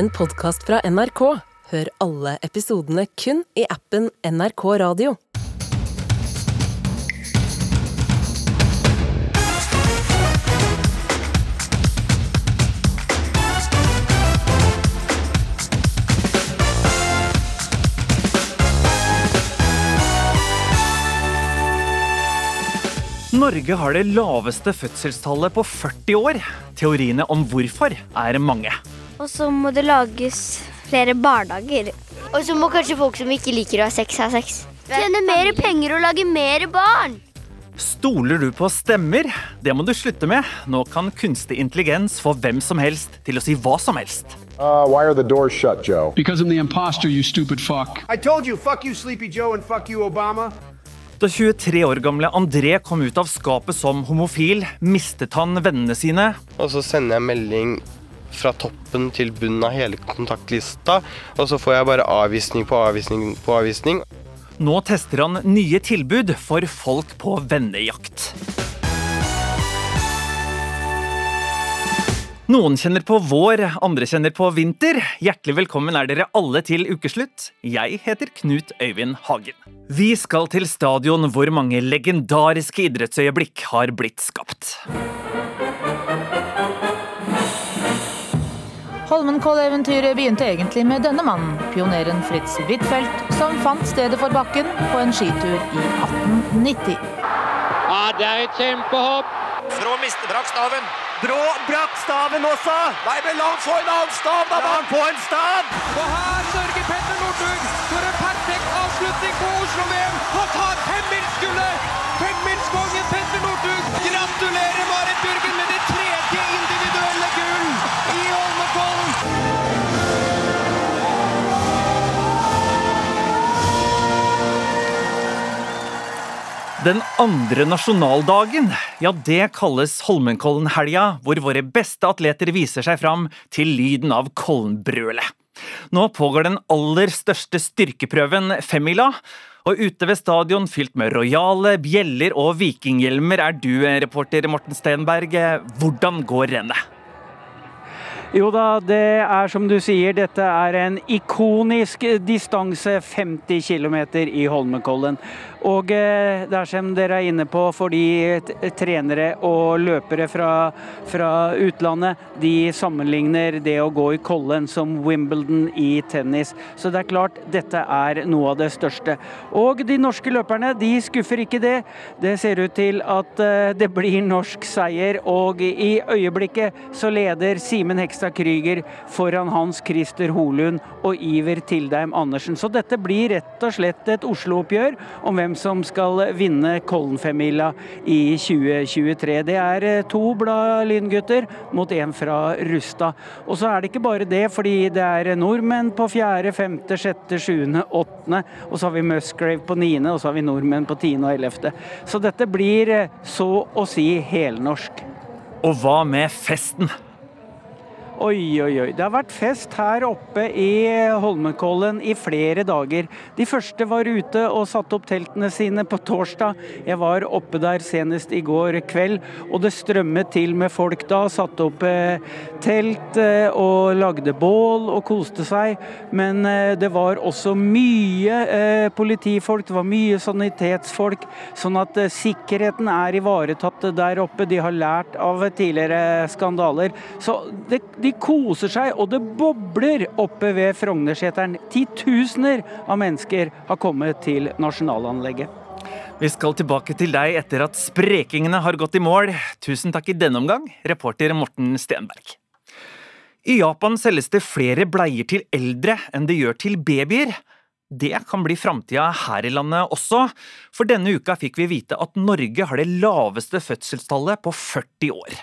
en podkast fra NRK. Hør alle episodene kun i appen NRK Radio. Norge har det laveste fødselstallet på 40 år. Teoriene om hvorfor er mange. Og så må det lages flere barnehager. Og så må kanskje folk som ikke liker å ha sex, ha sex. Tjene mer penger og lage mer barn. Stoler du på stemmer? Det må du slutte med. Nå kan kunstig intelligens få hvem som helst til å si hva som helst. Uh, why are the doors shut, Joe? Because I'm the imposter, you stupid fuck. I told you, fuck you, Sleepy Joe, and fuck you, Obama. Da 23 år gamle André kom ut av skapet som homofil, mistet han vennene sine. Og så sender jeg melding fra toppen til bunnen av hele kontaktlista, og så får jeg bare avvisning på avvisning på avvisning. Nå tester han nye tilbud for folk på vennejakt. Noen kjenner på vår, andre kjenner på vinter. Hjertelig velkommen er dere alle til ukeslutt. Jeg heter Knut Øyvind Hagen. Vi skal til stadion hvor mange legendariske idrettsøyeblikk har blitt skapt. Holmenkoll-eventyret begynte egentlig med denne mannen, pioneren Fritz Huitfeldt, som fant stedet for bakken på en skitur i 1890. Ja, det er et kjempehopp. Frå mister brakk staven. Brå brakk staven også! Nei, men la han få en annen stav, da! La han få en stav! Og her sørger Petter Northug for en perfekt avslutning på Oslo-VM. Han tar Den andre nasjonaldagen, ja det kalles Holmenkollen-helga, hvor våre beste atleter viser seg fram til lyden av Kollenbrølet. Nå pågår den aller største styrkeprøven, femmila, og ute ved stadion fylt med rojale bjeller og vikinghjelmer er du, reporter Morten Stenberg. Hvordan går rennet? Jo da, det er som du sier, dette er en ikonisk distanse 50 km i Holmenkollen. Og eh, dersom dere er inne på for de trenere og løpere fra, fra utlandet, de sammenligner det å gå i Kollen som Wimbledon i tennis. Så det er klart, dette er noe av det største. Og de norske løperne, de skuffer ikke det. Det ser ut til at eh, det blir norsk seier, og i øyeblikket så leder Simen Hekstad Krüger foran Hans Christer Holund og Iver Tildheim Andersen. Så dette blir rett og slett et Oslo-oppgjør om hvem som skal vinne Kollenfemila i 2023. Det er eh, to Blad Lyngutter mot en fra Rustad. Og så er det ikke bare det, fordi det er nordmenn på fjerde, femte, sjette, sjuende, åttende. Og så har vi Musgrave på niende, og så har vi nordmenn på tiende og ellevte. Så dette blir eh, så å si helnorsk. Og hva med festen? Oi, oi, oi. Det har vært fest her oppe i Holmenkollen i flere dager. De første var ute og satte opp teltene sine på torsdag. Jeg var oppe der senest i går kveld, og det strømmet til med folk da. Satte opp eh, telt eh, og lagde bål og koste seg. Men eh, det var også mye politifolk, det var mye sanitetsfolk. Sånn at sikkerheten er ivaretatt der oppe. De har lært av tidligere skandaler. Så det, de de koser seg, og det bobler oppe ved Frognerseteren. Titusener av mennesker har kommet til nasjonalanlegget. Vi skal tilbake til deg etter at sprekingene har gått i mål. Tusen takk i denne omgang, reporter Morten Stenberg. I Japan selges det flere bleier til eldre enn det gjør til babyer. Det kan bli framtida her i landet også, for denne uka fikk vi vite at Norge har det laveste fødselstallet på 40 år.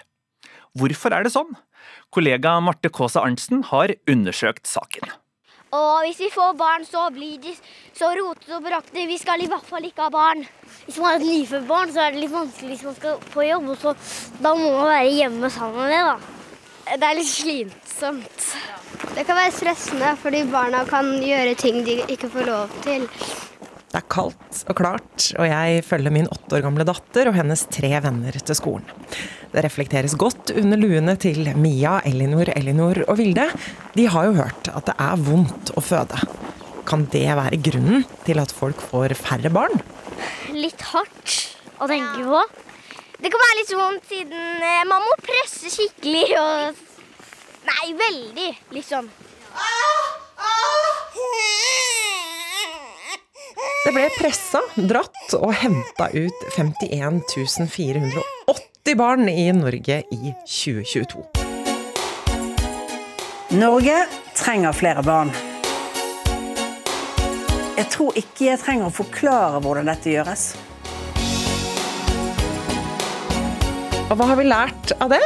Hvorfor er det sånn? Kollega Marte Kaasa Arntzen har undersøkt saken. Og hvis vi får barn, så blir de så rotete og brakte. Vi skal i hvert fall ikke ha barn. Hvis man har et nyfødt barn, så er det litt vanskelig hvis man skal på jobb. Og så, da må man være hjemme sammen med det, da. Det er litt slitsomt. Det kan være stressende, fordi barna kan gjøre ting de ikke får lov til. Det er kaldt og klart, og jeg følger min åtte år gamle datter og hennes tre venner til skolen. Det reflekteres godt under luene til Mia, Elinor, Elinor og Vilde. De har jo hørt at det er vondt å føde. Kan det være grunnen til at folk får færre barn? Litt hardt å tenke på. Det kan være litt vondt siden eh, man må presse skikkelig og Nei, veldig, liksom. Det ble pressa, dratt og henta ut 51 480 barn i Norge i 2022. Norge trenger flere barn. Jeg tror ikke jeg trenger å forklare hvordan dette gjøres. Og hva har vi lært av det?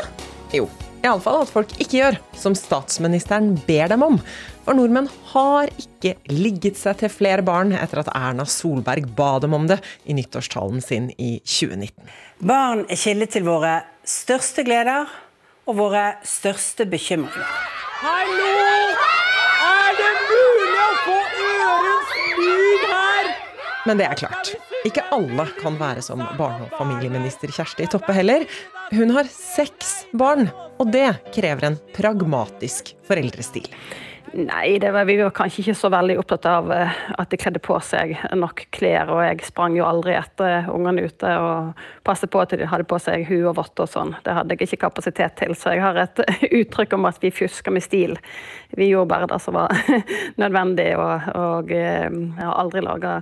Jo, iallfall at folk ikke gjør som statsministeren ber dem om. For nordmenn har ikke ligget seg til flere barn etter at Erna Solberg ba dem om det i nyttårstalen sin i 2019. Barn er kilde til våre største gleder og våre største bekymringer. Hallo! Er det mulig å få ørens lyd her? Men det er klart. Ikke alle kan være som barne- og familieminister Kjersti Toppe heller. Hun har seks barn, og det krever en pragmatisk foreldrestil. Nei, var, vi var kanskje ikke så veldig opptatt av eh, at de kledde på seg nok klær. Og jeg sprang jo aldri etter ungene ute og passet på at de hadde på seg hue og votter og sånn. Det hadde jeg ikke kapasitet til, så jeg har et uttrykk om at vi fusker med stil. Vi gjorde bare det som var nødvendig, og, og eh, jeg har aldri laga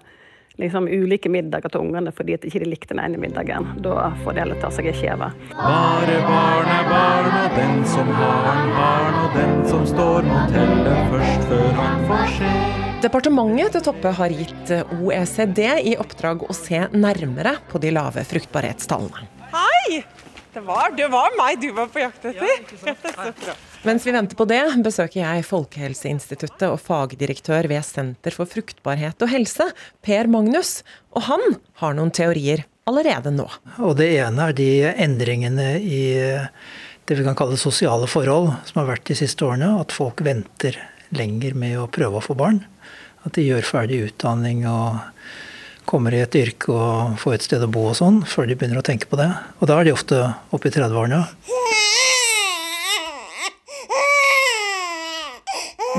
liksom ulike middager til ungene fordi at ikke likte den ene middagen. Da får de heller ta seg en kjeve. Bare barn er barn, og den som har en barn, og den som står må telle først før han får se. Departementet til Toppe har gitt OECD i oppdrag å se nærmere på de lave fruktbarhetstallene. Hei! Det var, det var meg du var på jakt etter. Mens vi venter på det, besøker jeg Folkehelseinstituttet og fagdirektør ved Senter for fruktbarhet og helse, Per Magnus. Og han har noen teorier allerede nå. Og Det ene er de endringene i det vi kan kalle sosiale forhold som har vært de siste årene. At folk venter lenger med å prøve å få barn. At de gjør ferdig utdanning og kommer i et yrke og får et sted å bo og sånn, før de begynner å tenke på det. Og da er de ofte oppe i 30-årene.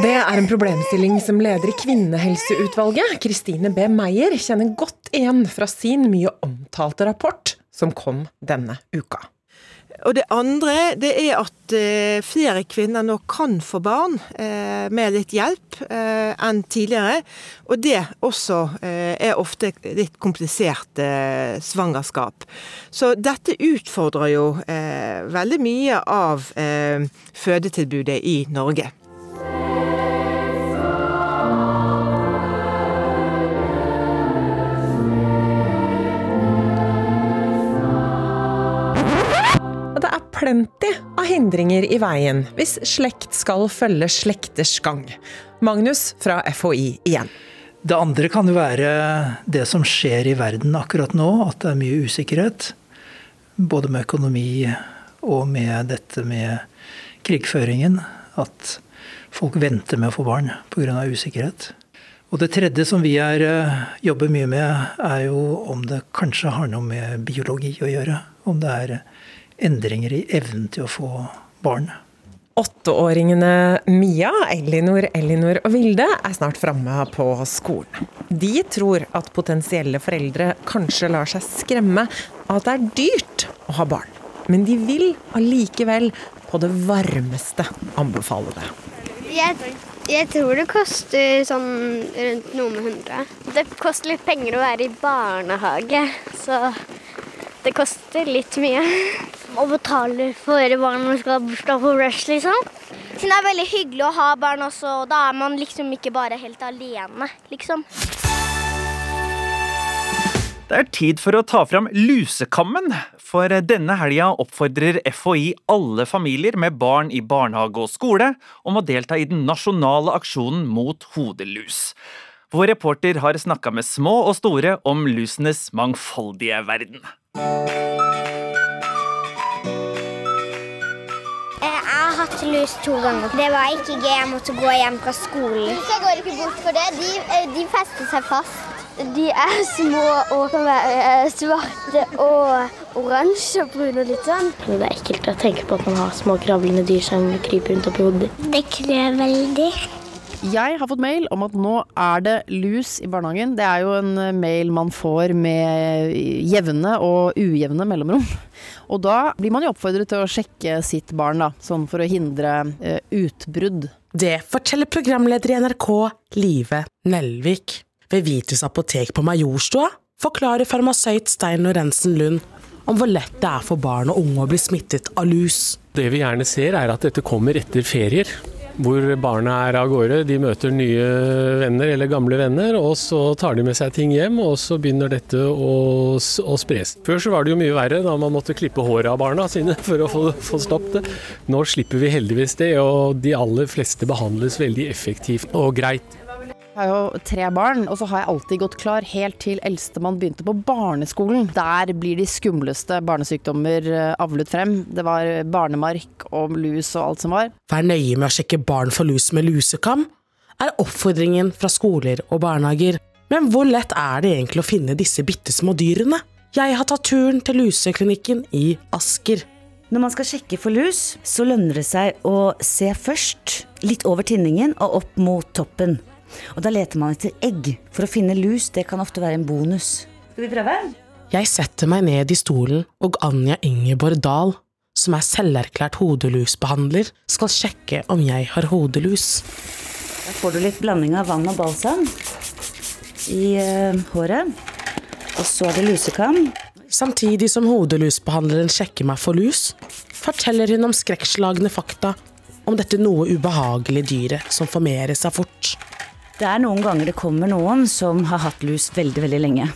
Det er en problemstilling som leder i Kvinnehelseutvalget, Kristine B. Meyer, kjenner godt igjen fra sin mye omtalte rapport som kom denne uka. Og det andre det er at eh, flere kvinner nå kan få barn eh, med litt hjelp eh, enn tidligere. Og det også er ofte litt kompliserte svangerskap. Så dette utfordrer jo veldig mye av fødetilbudet i Norge. Plenty av hindringer i veien hvis slekt skal følge slekters gang. Magnus fra FHI igjen. Det andre kan jo være det som skjer i verden akkurat nå, at det er mye usikkerhet. Både med økonomi og med dette med krigføringen. At folk venter med å få barn pga. usikkerhet. Og det tredje som vi er, jobber mye med, er jo om det kanskje har noe med biologi å gjøre. Om det er endringer i evnen til å få barn. Åtteåringene Mia, Elinor, Elinor og Vilde er snart framme på skolen. De tror at potensielle foreldre kanskje lar seg skremme av at det er dyrt å ha barn. Men de vil allikevel på det varmeste anbefale det. Jeg, jeg tror det koster sånn rundt noe med hundre. Det koster litt penger å være i barnehage, så det koster litt mye. Å betale for barn når man skal ha bursdag på Rush, liksom. Siden det er veldig hyggelig å ha barn også, og da er man liksom ikke bare helt alene, liksom. Det er tid for å ta fram lusekammen, for denne helga oppfordrer FHI alle familier med barn i barnehage og skole om å delta i den nasjonale aksjonen mot hodelus. Vår reporter har snakka med små og store om lusenes mangfoldige verden. Jeg har hatt lus to ganger. Det var ikke gøy. Jeg måtte gå hjem fra skolen. Lusa går ikke bort for det. De, de fester seg fast. De er små og kan være svarte og oransje og brune og litt sånn. Det er ekkelt å tenke på at man har små kravlende dyr som kryper rundt oppi hodet. Det klør veldig. Jeg har fått mail om at nå er det lus i barnehagen. Det er jo en mail man får med jevne og ujevne mellomrom. Og da blir man jo oppfordret til å sjekke sitt barn, da, sånn for å hindre uh, utbrudd. Det forteller programleder i NRK, Live Nelvik. Ved Vitus apotek på Majorstua forklarer farmasøyt Stein Lorentzen Lund om hvor lett det er for barn og unge å bli smittet av lus. Det vi gjerne ser er at dette kommer etter ferier hvor barna er av gårde. De møter nye venner eller gamle venner, og så tar de med seg ting hjem, og så begynner dette å, å spres. Før så var det jo mye verre, da man måtte klippe håret av barna sine for å få, få stoppet det. Nå slipper vi heldigvis det, og de aller fleste behandles veldig effektivt og greit. Jeg har jo tre barn, og så har jeg alltid gått klar helt til eldstemann begynte på barneskolen. Der blir de skumleste barnesykdommer eh, avlet frem. Det var barnemark og lus og alt som var. Vær nøye med å sjekke barn for lus med lusekam, er oppfordringen fra skoler og barnehager. Men hvor lett er det egentlig å finne disse bitte små dyrene? Jeg har tatt turen til luseklinikken i Asker. Når man skal sjekke for lus, så lønner det seg å se først litt over tinningen og opp mot toppen. Og da leter man etter egg. For å finne lus, det kan ofte være en bonus. Skal vi prøve? Jeg setter meg ned i stolen, og Anja Ingeborg Dahl, som er selverklært hodelusbehandler, skal sjekke om jeg har hodelus. Da får du litt blanding av vann og balsam i uh, håret. Og så er det lusekam. Samtidig som hodelusbehandleren sjekker meg for lus, forteller hun om skrekkslagne fakta om dette noe ubehagelige dyret som formerer seg fort. Det er noen ganger det kommer noen som har hatt lus veldig, veldig lenge.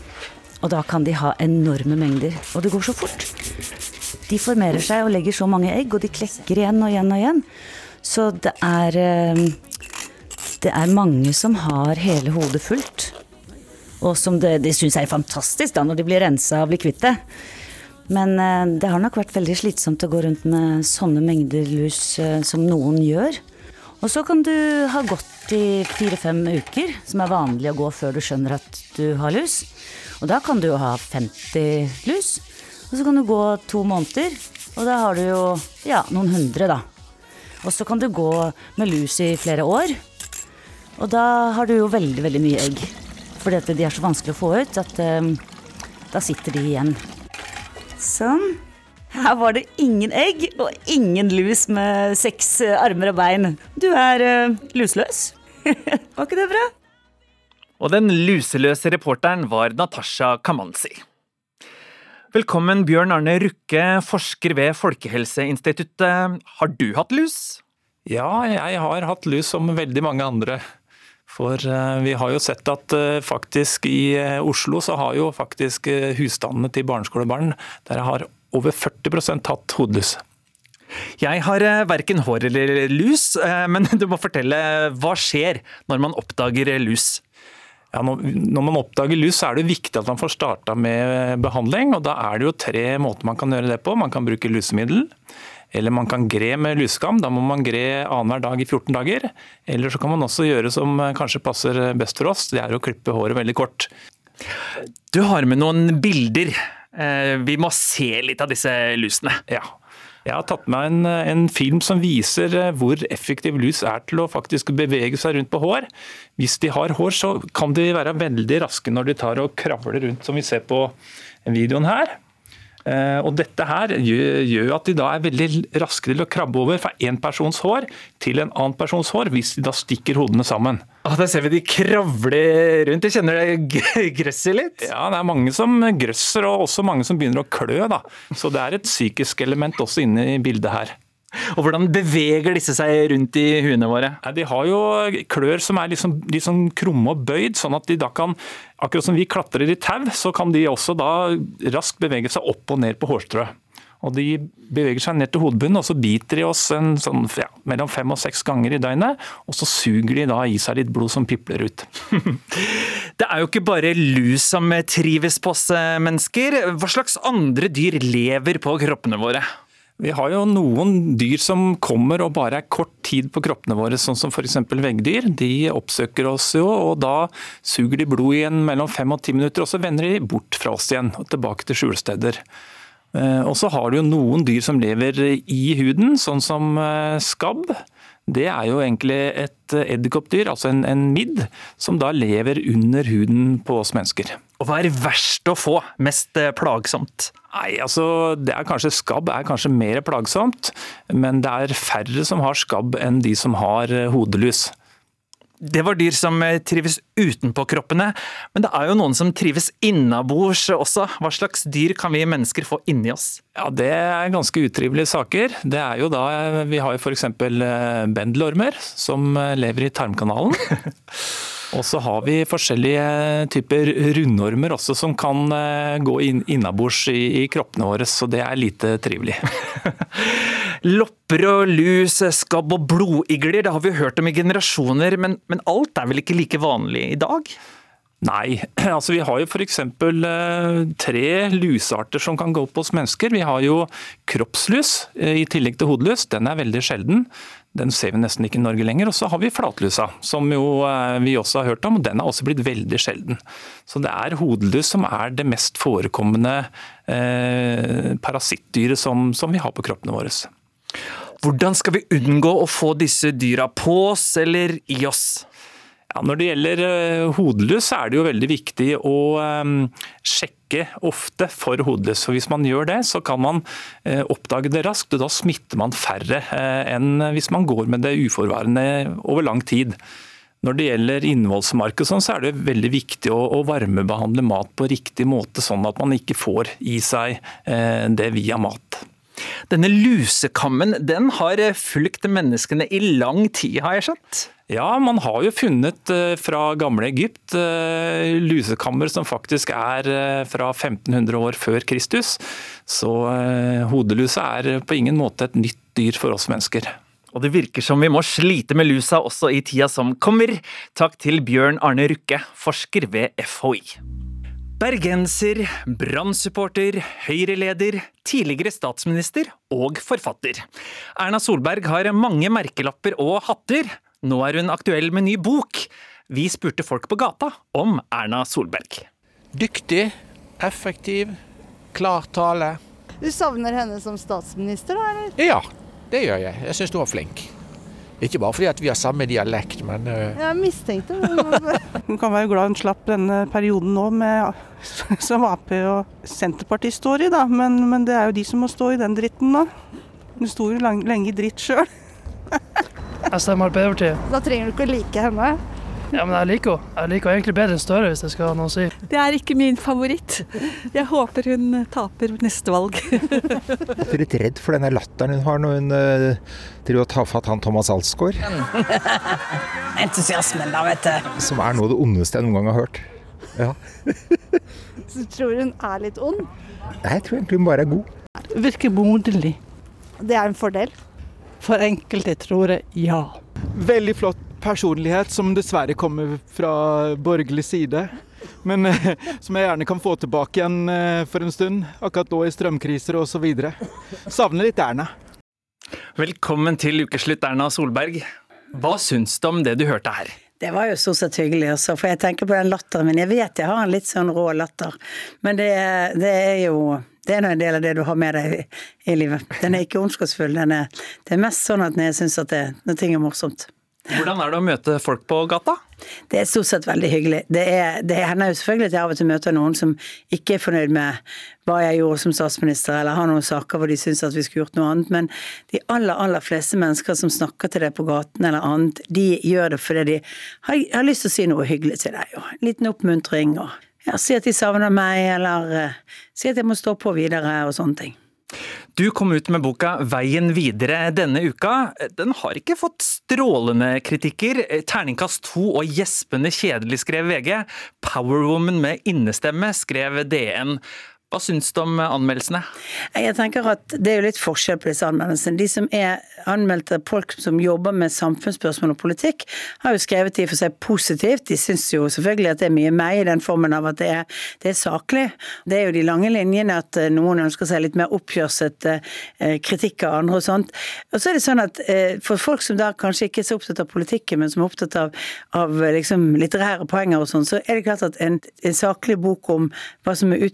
Og da kan de ha enorme mengder. Og det går så fort. De formerer seg og legger så mange egg, og de klekker igjen og igjen og igjen. Så det er eh, Det er mange som har hele hodet fullt. Og som det, de syns er fantastisk da når de blir rensa og blir kvitt det. Men eh, det har nok vært veldig slitsomt å gå rundt med sånne mengder lus eh, som noen gjør. Og så kan du ha gått i fire-fem uker, som er vanlig å gå før du skjønner at du har lus. Og da kan du jo ha 50 lus. Og så kan du gå to måneder, og da har du jo ja, noen hundre, da. Og så kan du gå med lus i flere år. Og da har du jo veldig, veldig mye egg. Fordi at de er så vanskelig å få ut at um, da sitter de igjen. Sånn. Her var det ingen egg og ingen lus med seks eh, armer og bein. Du er uh, lusløs. var ikke det bra? Og den luseløse reporteren var Natasha Kamanzi. Velkommen, Bjørn Arne Rukke, forsker ved Folkehelseinstituttet. Har du hatt lus? Ja, jeg har hatt lus som veldig mange andre. For uh, vi har jo sett at faktisk i Oslo så har jo faktisk husstandene til barneskolebarn der har over 40 tatt hodelus. Jeg har eh, verken hår eller lus, eh, men du må fortelle hva skjer når man oppdager lus? Ja, når man oppdager lus, så er det viktig at man får starta med behandling. og Da er det jo tre måter man kan gjøre det på. Man kan bruke lusemiddel. Eller man kan gre med lusekam. Da må man gre annenhver dag i 14 dager. Eller så kan man også gjøre som kanskje passer best for oss, det er å klippe håret veldig kort. Du har med noen bilder Eh, vi må se litt av disse lusene. Ja. Jeg har tatt med en, en, film som viser eh, hvor effektiv lus er til å faktisk bevege seg rundt på hår. Hvis de har hår, så kan de være veldig raske når de tar og kravler rundt, som vi ser på videoen her. Eh, og Dette her gjør at de da er veldig raske til å krabbe over fra én persons hår til en annen persons hår, hvis de da stikker hodene sammen. Ah, der ser vi de kravler rundt. Jeg kjenner det grøsser litt? Ja, det er mange som grøsser, og også mange som begynner å klø. da. Så det er et psykisk element også inne i bildet her. Og Hvordan beveger disse seg rundt i huene våre? De har jo klør som er liksom, liksom krumme og bøyd, sånn at de da kan Akkurat som vi klatrer i tau, så kan de også da raskt bevege seg opp og ned på hårstrået. Og De beveger seg ned til hodebunnen, og så biter de oss en, sånn, ja, mellom fem og seks ganger i døgnet. Og så suger de da i seg litt blod som pipler ut. Det er jo ikke bare lus som trives på oss mennesker. Hva slags andre dyr lever på kroppene våre? Vi har jo noen dyr som kommer og bare er kort tid på kroppene våre, sånn som f.eks. veggdyr. De oppsøker oss jo, og da suger de blod igjen mellom fem og ti minutter, og så vender de bort fra oss igjen og tilbake til skjulesteder. Eh, og så har du jo noen dyr som lever i huden, sånn som eh, skabb. Det er jo egentlig et edderkoppdyr, altså en, en midd, som da lever under huden på oss mennesker. Og hva er verst å få? Mest eh, plagsomt? Nei, altså det er kanskje Skabb er kanskje mer plagsomt, men det er færre som har skabb enn de som har eh, hodelus. Det var dyr som eh, trives utenpå kroppene, men det er jo noen som trives innabords også. Hva slags dyr kan vi mennesker få inni oss? Ja, Det er ganske utrivelige saker. Det er jo da, Vi har jo f.eks. bendelormer, som lever i tarmkanalen. Og så har vi forskjellige typer rundormer også, som kan eh, gå inn innabords i, i kroppene våre, så det er lite trivelig. Lopper og lus, skabb og blodigler, det har vi hørt om i generasjoner, men, men alt er vel ikke like vanlig i dag? Nei, altså vi har jo f.eks. Eh, tre lusearter som kan gå opp hos mennesker. Vi har jo kroppslus eh, i tillegg til hodelus, den er veldig sjelden. Den ser vi nesten ikke i Norge lenger. Og så har vi flatlusa, som jo eh, vi også har hørt om. og Den er også blitt veldig sjelden. Så det er hodelus som er det mest forekommende eh, parasittdyret som, som vi har på kroppene våre. Hvordan skal vi unngå å få disse dyra på oss eller i oss? Ja, når det gjelder uh, hodelus, er det jo veldig viktig å um, sjekke ofte for hodelus. For hvis man gjør det, så kan man uh, oppdage det raskt, og da smitter man færre uh, enn hvis man går med det uforvarende over lang tid. Når det gjelder innvollsmark, sånn, så er det veldig viktig å, varmebehandle mat på riktig måte, sånn at man ikke får i seg det via mat. Denne lusekammen den har fulgt menneskene i lang tid, har jeg skjønt? Ja, man har jo funnet eh, fra gamle Egypt eh, lusekammer som faktisk er eh, fra 1500 år før Kristus. Så hodelusa er på ingen måte et nytt dyr for oss mennesker. Og det virker som vi må slite med lusa også i tida som kommer. Takk til Bjørn Arne Rukke, forsker ved FHI. Bergenser, Brann-supporter, Høyre-leder, tidligere statsminister og forfatter. Erna Solberg har mange merkelapper og hatter. Nå er hun aktuell med ny bok. Vi spurte folk på gata om Erna Solberg. Dyktig, effektiv, klar tale. Du savner henne som statsminister, da? eller? Ja, det gjør jeg. Jeg syns hun var flink. Ikke bare fordi at vi har samme dialekt, men uh... Jeg mistenkte Hun kan være glad hun slapp denne perioden nå med, som Ap og Senterpartiet står i, da. Men, men, det er jo de som må stå i den dritten nå. Hun sto jo lenge i dritt sjøl. Jeg stemmer Arbeiderpartiet. Da trenger du ikke å like henne? Ja, men jeg liker henne. Jeg liker henne egentlig bedre enn Støre, hvis jeg skal ha noe å si. Det er ikke min favoritt. Jeg håper hun taper neste valg. jeg er litt redd for denne latteren hun har når hun uh, driver og tar fatt han Thomas Alsgaard. Entusiasmen, da, vet du. Som er noe av det ondeste jeg noen gang har hørt. Ja. Så tror hun er litt ond? Nei, jeg tror egentlig hun bare er god. Virker moderlig. Det er en fordel? For enkelte tror jeg ja. Veldig flott personlighet som dessverre kommer fra borgerlig side. Men eh, som jeg gjerne kan få tilbake igjen eh, for en stund. Akkurat nå i strømkriser osv. Savner litt Erna. Velkommen til ukeslutt, Erna Solberg. Hva syns du om det du hørte her? Det var jo stort sett hyggelig, også, for jeg tenker på den latteren min. Jeg vet jeg har en litt sånn rå latter, men det, det er jo det er en del av det du har med deg i, i livet. Den er ikke ondskapsfull. Er, det er mest sånn at jeg syns at det, når ting er morsomt. Hvordan er det å møte folk på gata? Det er stort sett veldig hyggelig. Det, er, det hender jo selvfølgelig at jeg av og til møter noen som ikke er fornøyd med hva jeg gjorde som statsminister, eller har noen saker hvor de syns at vi skulle gjort noe annet. Men de aller, aller fleste mennesker som snakker til deg på gaten eller annet, de gjør det fordi de har, har lyst til å si noe hyggelig til deg. Og en liten oppmuntring. og ja, si at de savner meg, eller uh, si at jeg må stå på videre, og sånne ting. Du kom ut med boka 'Veien videre' denne uka. Den har ikke fått strålende kritikker. Terningkast to og gjespende kjedelig, skrev VG. 'Powerwoman med innestemme', skrev DN. Hva syns du om anmeldelsene? Jeg tenker at Det er jo litt forskjell på disse anmeldelsene. De som er anmeldte folk som jobber med samfunnsspørsmål og politikk, har jo skrevet i og for seg positivt. De syns jo selvfølgelig at det er mye meg i den formen av at det er, det er saklig. Det er jo de lange linjene at eh, noen ønsker seg litt mer oppkjørset eh, kritikk av andre og sånt. Og så er det sånn at eh, for folk som da kanskje ikke er så opptatt av politikken, men som er opptatt av, av liksom litterære poenger og sånn, så er det klart at en, en saklig bok om hva som er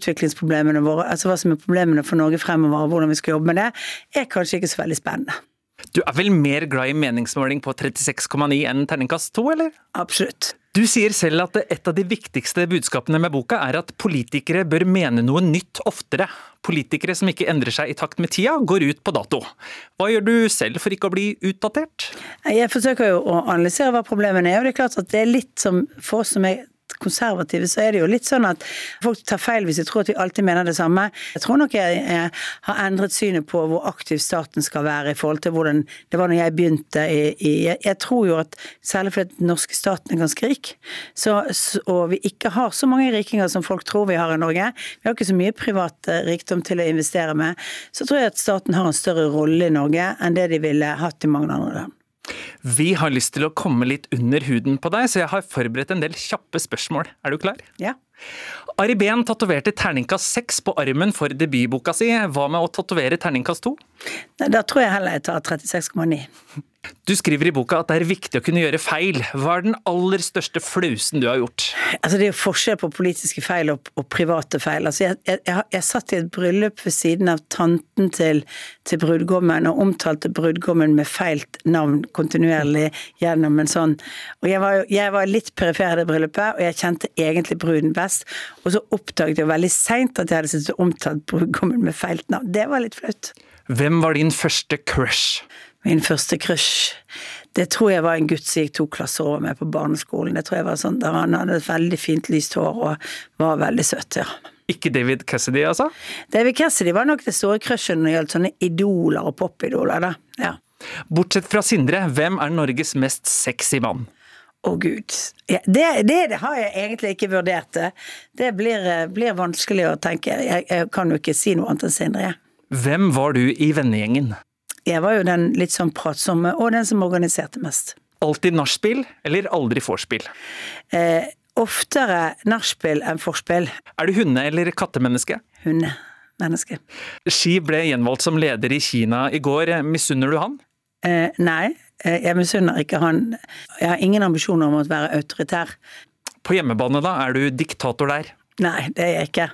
utviklingsproblemene våre, altså hva som er problemene for Norge fremover og hvordan vi skal jobbe med det, er kanskje ikke så veldig spennende. Du er vel mer glad i meningsmåling på 36,9 enn terningkast 2, eller? Absolutt. Du sier selv at et av de viktigste budskapene med boka er at politikere bør mene noe nytt oftere. Politikere som ikke endrer seg i takt med tida, går ut på dato. Hva gjør du selv for ikke å bli utdatert? Jeg forsøker jo å analysere hva problemene er, og det er klart at det er litt som for oss som er konservative, så er det jo litt sånn at folk tar feil hvis de tror at vi alltid mener det samme. Jeg tror nok jeg, jeg har endret synet på hvor aktiv staten skal være i forhold til hvordan det var når jeg begynte i, i Jeg tror jo at særlig fordi den norske staten er ganske rik, så, og vi ikke har så mange rikinger som folk tror vi har i Norge, vi har ikke så mye privat eh, rikdom til å investere med, så tror jeg at staten har en større rolle i Norge enn det de ville hatt i mange andre land. Vi har lyst til å komme litt under huden på deg, så jeg har forberedt en del kjappe spørsmål. Er du klar? Ja. Ari Behn tatoverte terningkast seks på armen for debutboka si. Hva med å tatovere terningkast to? Da tror jeg heller jeg tar 36,9. Du skriver i boka at det er viktig å kunne gjøre feil. Hva er den aller største flausen du har gjort? Altså Det er jo forskjell på politiske feil og, og private feil. Altså jeg, jeg, jeg, jeg, satt i et bryllup ved siden av tanten til, til brudgommen og omtalte brudgommen med feilt navn kontinuerlig gjennom en sånn Og jeg var, jeg var litt perifer i det bryllupet, og jeg kjente egentlig bruden best. Og så oppdaget jeg veldig seint at jeg hadde sittet og omtalt brudgommen med feilt navn. Det var litt flaut. Hvem var din første crush? Min første crush, det tror jeg var en gutt som gikk to klasser over meg på barneskolen. Det tror jeg var sånn, der Han hadde et veldig fint lyst hår og var veldig søt, ja. Ikke David Cassidy, altså? David Cassidy var nok det store crushet når det gjaldt sånne idoler og popidoler, da. Ja. Bortsett fra Sindre, hvem er Norges mest sexy mann? Å oh, gud. Ja, det, det, det, har jeg egentlig ikke vurdert. Det, det blir, blir, vanskelig å tenke. Jeg, jeg, kan jo ikke si noe annet enn Sindre. Hvem var du i vennegjengen? Jeg var jo den litt sånn pratsomme, og den som organiserte mest. Alltid nachspiel, eller aldri vorspiel? Eh, oftere nachspiel enn vorspiel. Er du hunde- eller kattemenneske? Hundemenneske. Xi ble gjenvalgt som leder i Kina i går. Misunner du han? Eh, nei, eh, jeg misunner ikke han. Jeg har ingen ambisjoner om å være autoritær. På hjemmebane, da? Er du diktator der? Nei, det er jeg ikke.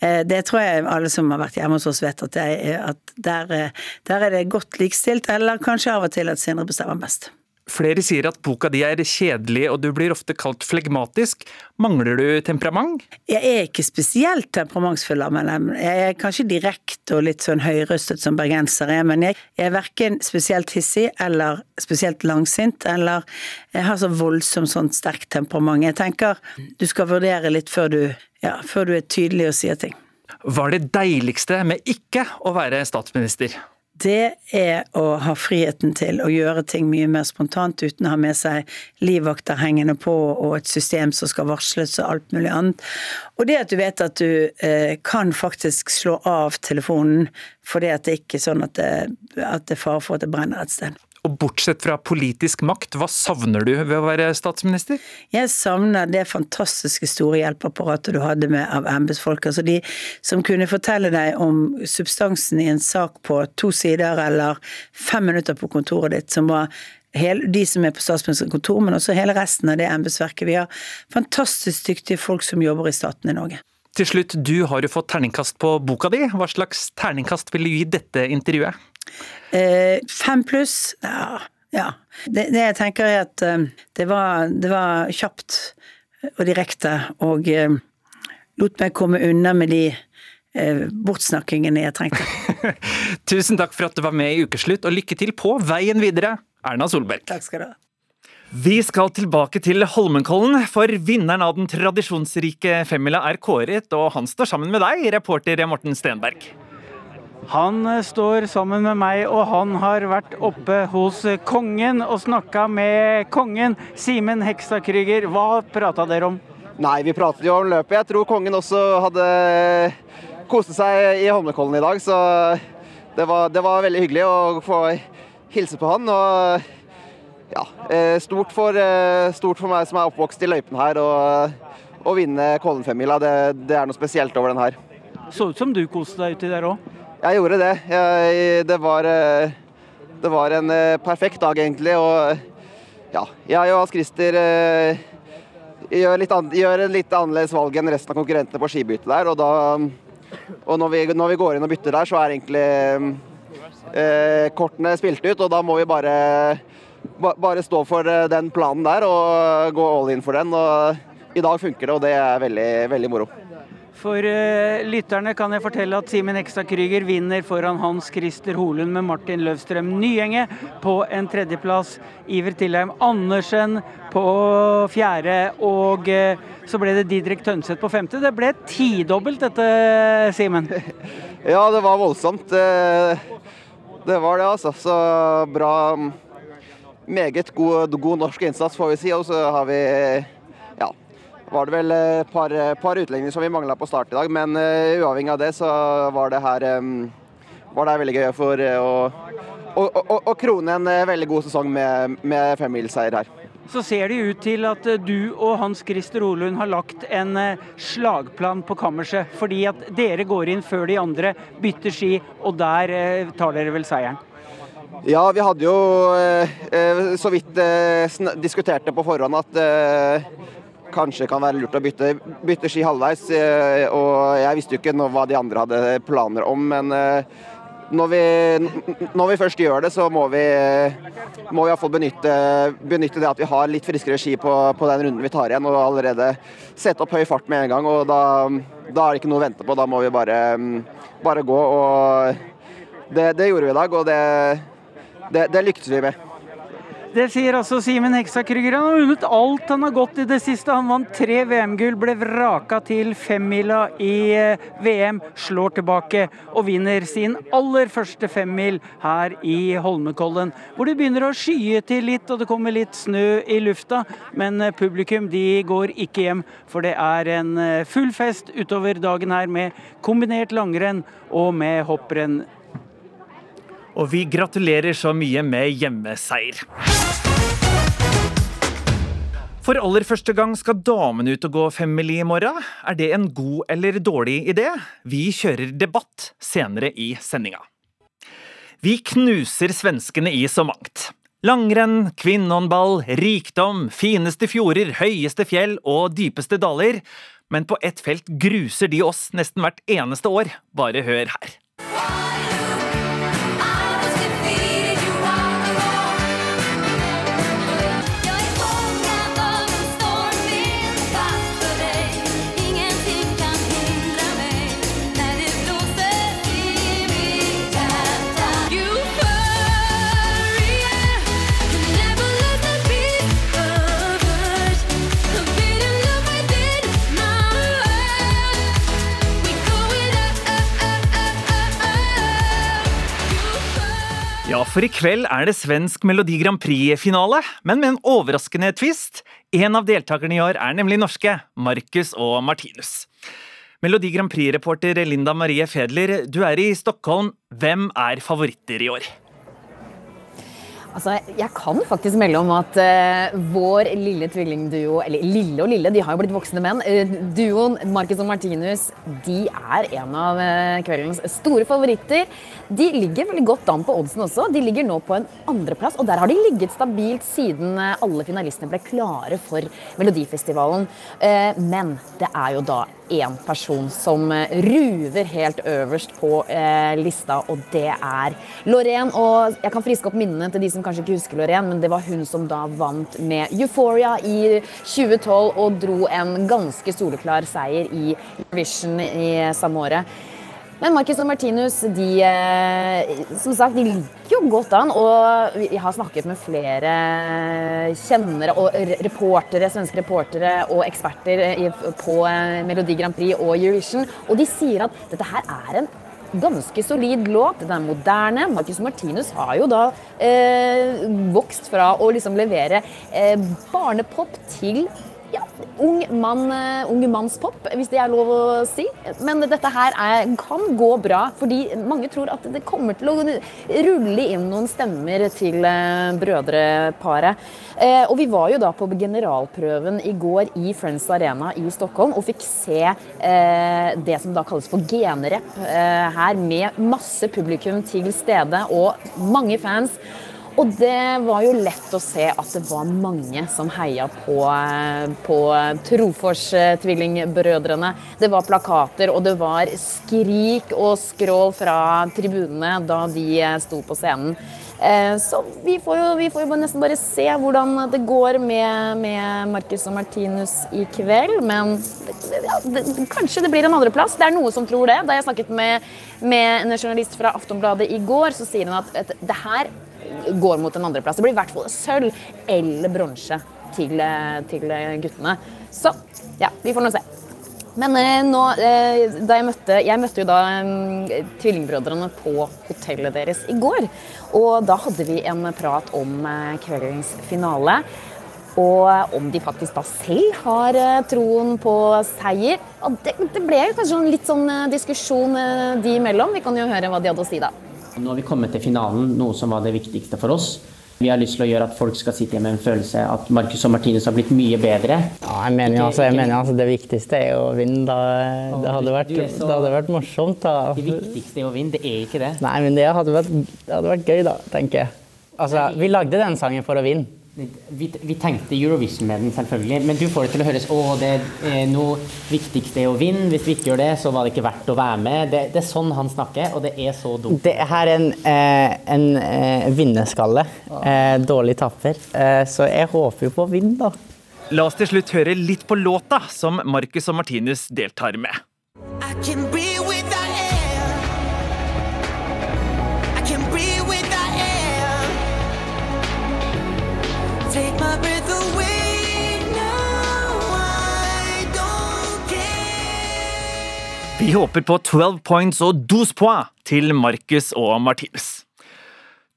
Eh, det tror jeg alle som har vært hjemme hos oss vet, at, jeg, at der, eh, der, er det godt likestilt, eller kanskje av og til at Sindre bestemmer mest. Flere sier at boka di er kjedelig, og du blir ofte kalt flegmatisk. Mangler du temperament? Jeg er ikke spesielt temperamentsfull meg. Jeg er kanskje direkte og litt sånn høyrøstet som bergenser er, men jeg er verken spesielt hissig eller spesielt langsint, eller jeg har så voldsomt sånn sterkt temperament. Jeg tenker du skal vurdere litt før du, ja, før du er tydelig og sier ting. Hva er det deiligste med ikke å være statsminister? Det er å ha friheten til å gjøre ting mye mer spontant uten å ha med seg livvakter hengende på og et system som skal varsles og alt mulig annet. Og det at du vet at du eh, kan faktisk slå av telefonen fordi det ikke er sånn at det, at det er fare for at det brenner et sted. Og bortsett fra politisk makt, hva savner du ved å være statsminister? Jeg savner det fantastiske store hjelpeapparatet du hadde med av embetsfolk. Altså de som kunne fortelle deg om substansen i en sak på to sider eller fem minutter på kontoret ditt, som var de som er på statsministerens kontor, men også hele resten av det embetsverket. Vi har fantastisk dyktige folk som jobber i staten i Norge. Til slutt, du har jo fått terningkast på boka di. Hva slags terningkast vil du gi dette intervjuet? Eh, fem pluss? Ja. ja. Det, det, jeg tenker er at uh, det, var, det, var, kjapt og direkte, og eh, lot meg komme unna med de eh, bortsnakkingene jeg trengte. Tusen takk for at du var med i Ukeslutt, og lykke til på veien videre, Erna Solberg. Takk skal du ha. Vi skal tilbake til Holmenkollen, for vinneren av den tradisjonsrike femmila er kåret, og han står sammen med deg, reporter Morten Stenberg. Han eh, står sammen med meg, og han har vært oppe hos kongen og snakka med kongen. Simen Hekstad Krüger, hva prata dere om? Nei, vi pratet jo om løpet. Jeg tror kongen også hadde koste seg i Holmenkollen i dag, så det var, det var veldig hyggelig å få hilse på han. Og ja, eh, stort for, eh, stort for meg som er oppvokst i løypen her, å vinne Kollen-femmila, det, det er noe spesielt over den her. Så ut som du koste deg uti der òg. Jeg gjorde det. Jeg, det, var, eh, det var en eh, perfekt dag, egentlig. Og ja, jeg og Hans Christer eh, gjør, litt an, gjør en litt annerledes valg enn resten av konkurrentene på skibyttet der. Og, da, og når, vi, når vi går inn og bytter der, så er egentlig eh, kortene spilt ut. Og da må vi bare, ba, bare stå for eh, den planen der og gå all in for den. Og i dag funker det, og det er veldig, veldig moro. For uh, lytterne kan jeg fortelle at Simen Ekstad Krüger vinner foran Hans Christer Holund med Martin Løvstrøm Nyenge på en tredjeplass. Iver Tillheim Andersen på fjerde, og uh, så ble det Didrik Tønseth på femte. Det ble tidobbelt dette, Simen? Ja, det var voldsomt. Det, det var det, altså. Så bra. Meget god, god norsk innsats, får vi si. Og så har vi var det vel et par, par utlendinger som vi mangla på start i dag. Men uh, uavhengig av det, så var det her um, var det veldig gøy for å, å, å, å, krone en veldig god sesong med, med femmilsseier her. Så ser det ut til at du og Hans Christer Olund har lagt en slagplan på kammerset. Fordi at dere går inn før de andre bytter ski, og der tar dere vel seieren? Ja, vi hadde jo så vidt diskutert det på forhånd at kanskje kan være lurt å bytte, bytte ski halvveis. Eh, og jeg visste jo ikke hva de andre hadde planer om, men eh, når vi, når vi først gjør det, så må vi, må vi iallfall benytte, benytte det at vi har litt friskere ski på, på, den runden vi tar igjen, og allerede sette opp høy fart med en gang. og Da, da er det ikke noe å vente på, da må vi bare, bare gå. og det, det, gjorde vi i dag, og det, det, det lyktes vi med. Det sier altså Simen Heksa Krüger. Han har vunnet alt han har gått i det siste. Han vant tre VM-gull, ble vraka til femmila i eh, VM, slår tilbake og vinner sin aller første femmil her i Holmenkollen. Hvor det begynner å skye til litt og det kommer litt snø i lufta. Men eh, publikum de går ikke hjem, for det er en eh, full fest utover dagen her med kombinert langrenn og med hopprenn og vi gratulerer så mye med hjemmeseier. For aller første gang skal damene ut og gå femmil i morgen. Er det en god eller dårlig idé? Vi kjører debatt senere i sendinga. Vi knuser svenskene i så mangt. Langrenn, kvinnehåndball, rikdom, fineste fjorder, høyeste fjell og dypeste daler. Men på ett felt gruser de oss nesten hvert eneste år. Bare hør her. For i kveld er det svensk Melodi Grand Prix-finale, men med en overraskende twist. En av deltakerne i år er nemlig norske, Marcus og Martinus. Melodi Grand Prix-reporter Linda Marie Fedler, du er i Stockholm. Hvem er favoritter i år? Altså, jeg kan faktisk melde om at uh, vår lille tvillingduo, eller lille og lille, de har jo blitt voksne menn, uh, duoen Marcus og Martinus, de er en av uh, kveldens store favoritter. De ligger veldig godt an på oddsen også. De ligger nå på en andreplass, og der har de ligget stabilt siden alle finalistene ble klare for Melodifestivalen. men det er jo da én person som ruver helt øverst på lista, og det er Lorraine. Og jeg kan friske opp minnene til de som kanskje ikke husker Lorraine, men det var hun som da vant med Euphoria i 2012 og dro en ganske soleklar seier i Vision i samme året. Men Marcus og Martinus de, eh, som sagt, de liker jo godt an. Og jeg har snakket med flere kjennere og reportere, svenske reportere og eksperter på eh, Melodi Grand Prix og Eurovision, og de sier at dette her er en ganske solid låt. Den er moderne. Marcus Martinus har jo da eh, vokst fra å liksom levere eh, barnepop til ja, ung mann, uh, unge mannspop, hvis det er lov å si. Men dette her er, kan gå bra, fordi mange tror at det kommer til å rulle inn noen stemmer til uh, brødreparet. Eh, og vi var jo da på generalprøven i går i Friends Arena i Stockholm og fikk se det som da kalles for genrep her, med masse publikum til stede og mange fans. Og det var jo lett å se at det var mange som heia på, på Trofors-tvillingbrødrene. Det var plakater, og det var skrik og skrål fra tribunene da de sto på scenen. Eh, så vi får jo, vi får jo nesten bare se hvordan det går med, med Marcus og Martinus i kveld. Men ja, det, kanskje det blir en andreplass. Det er noe som tror det. Da jeg snakket med, med en journalist fra Aftonbladet i går, så sier hun at det her går mot en andreplass. Det blir i hvert fall sølv eller bronse til, eh, til, guttene. Så ja, vi får nå se. Men eh, nå, eh, da jeg møtte Jeg møtte jo da eh, tvillingbrødrene på hotellet deres i går. Og da hadde vi en prat om eh, kveldens finale. Og om de faktisk da selv har eh, troen på seier. Det, det ble kanskje en litt sånn diskusjon de imellom. Vi kan jo høre hva de hadde å si da. Nå har vi kommet til finalen, noe som var det viktigste for oss. Vi har lyst til å gjøre at folk skal sitte igjen med en følelse at Marcus og Martinus har blitt mye bedre. Ja, jeg mener, altså, jeg mener altså, Det viktigste er å vinne. Da. Det, hadde vært, det hadde vært morsomt. da. Det viktigste er å vinne, det er ikke det. Nei, men det hadde vært, det hadde vært gøy, da, tenker jeg. Altså, Vi lagde den sangen for å vinne. Vi, vi, tenkte Eurovision med den, selvfølgelig, men du får det til å høres å, det er noe viktigste er å vinne. Hvis vi ikke gjør det, så var det ikke verdt å være med. Det, det er sånn han snakker, og det er så dumt. Det her er en, eh, en eh, vinnerskalle. Eh, dårlig tapper. Eh, så jeg håper jo på å vinne, da. La oss til slutt høre litt på låta som Marcus og Martinus deltar med. I can breathe Vi håper på 12 points og 12 points til Marcus og Martinus.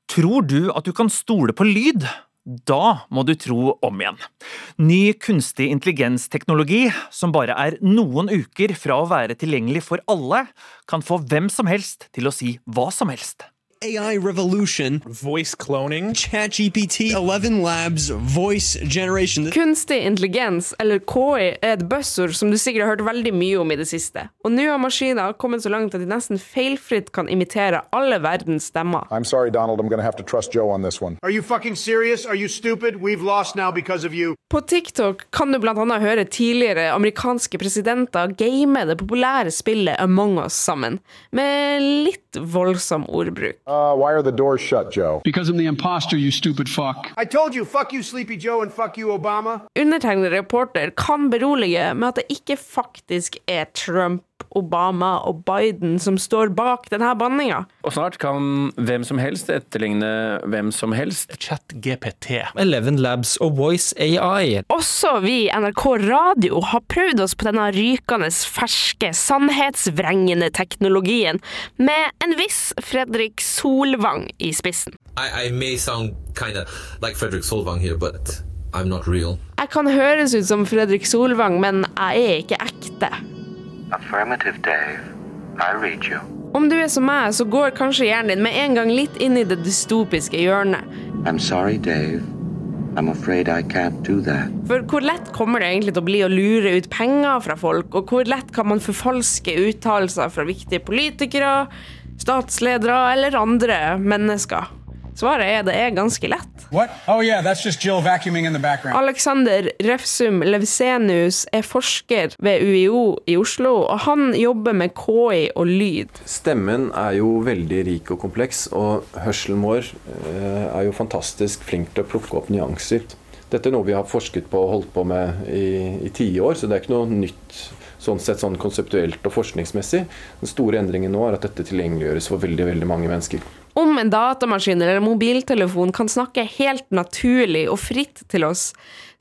Tror du at du kan stole på lyd? Da må du tro om igjen. Ny kunstig intelligensteknologi, som bare er noen uker fra å være tilgjengelig for alle, kan få hvem som helst til å si hva som helst. AI revolution, voice cloning, ChatGPT, 11 Labs, voice generation. Kunstig intelligens, eller KI, er et buzzord som du sikkert har hørt veldig mye om i det siste. Og nå har maskiner kommet så langt at de nesten feilfritt kan imitere alle verdens stemmer. I'm sorry, Donald, I'm gonna have to trust Joe on this one. Are you fucking serious? Are you stupid? We've lost now because of you. På TikTok kan du blant annet høre tidligere amerikanske presidenter game det populære spillet Among us sammen, med litt voldsom ordbruk. Uh, why are the doors shut, Joe? Because I'm the imposter, you stupid fuck. I told you, fuck you, Sleepy Joe, and fuck you, Obama. Undertegnede reporter kan berolige med at det ikke faktisk er Trump Obama og Biden som står bak denne banninga. Og snart kan hvem som helst etterligne hvem som helst. ChatGPT, Eleven Labs og Voice AI. Også vi i NRK Radio har prøvd oss på denne rykende ferske, sannhetsvrengende teknologien, med en viss Fredrik Solvang i spissen. I, I may sound kinda like Fredrik Solvang here, but I'm not real. Jeg kan høres ut som Fredrik Solvang, men jeg er ikke ekte. Affirmative, Dave. I read you. Om du er som meg, så går kanskje hjernen din med en gang litt inn i det dystopiske hjørnet. I'm sorry, Dave. I'm afraid I can't do that. For hvor lett kommer det egentlig til å bli å lure ut penger fra folk, og hvor lett kan man forfalske uttalelser fra viktige politikere, statsledere eller andre mennesker? Svaret er det er ganske lett. Oh, yeah, Alexander Refsum Levsenius er forsker ved UiO i Oslo, og han jobber med KI og lyd. Stemmen er jo veldig rik og kompleks, og hørselen vår eh, er jo fantastisk flink til å plukke opp nyanser. Dette er noe vi har forsket på og holdt på med i, i tiår, så det er ikke noe nytt sånn sett sånn konseptuelt og forskningsmessig. Den store endringen nå er at dette tilgjengeliggjøres for veldig, veldig mange mennesker. Om en datamaskin eller mobiltelefon kan snakke helt naturlig og fritt til oss,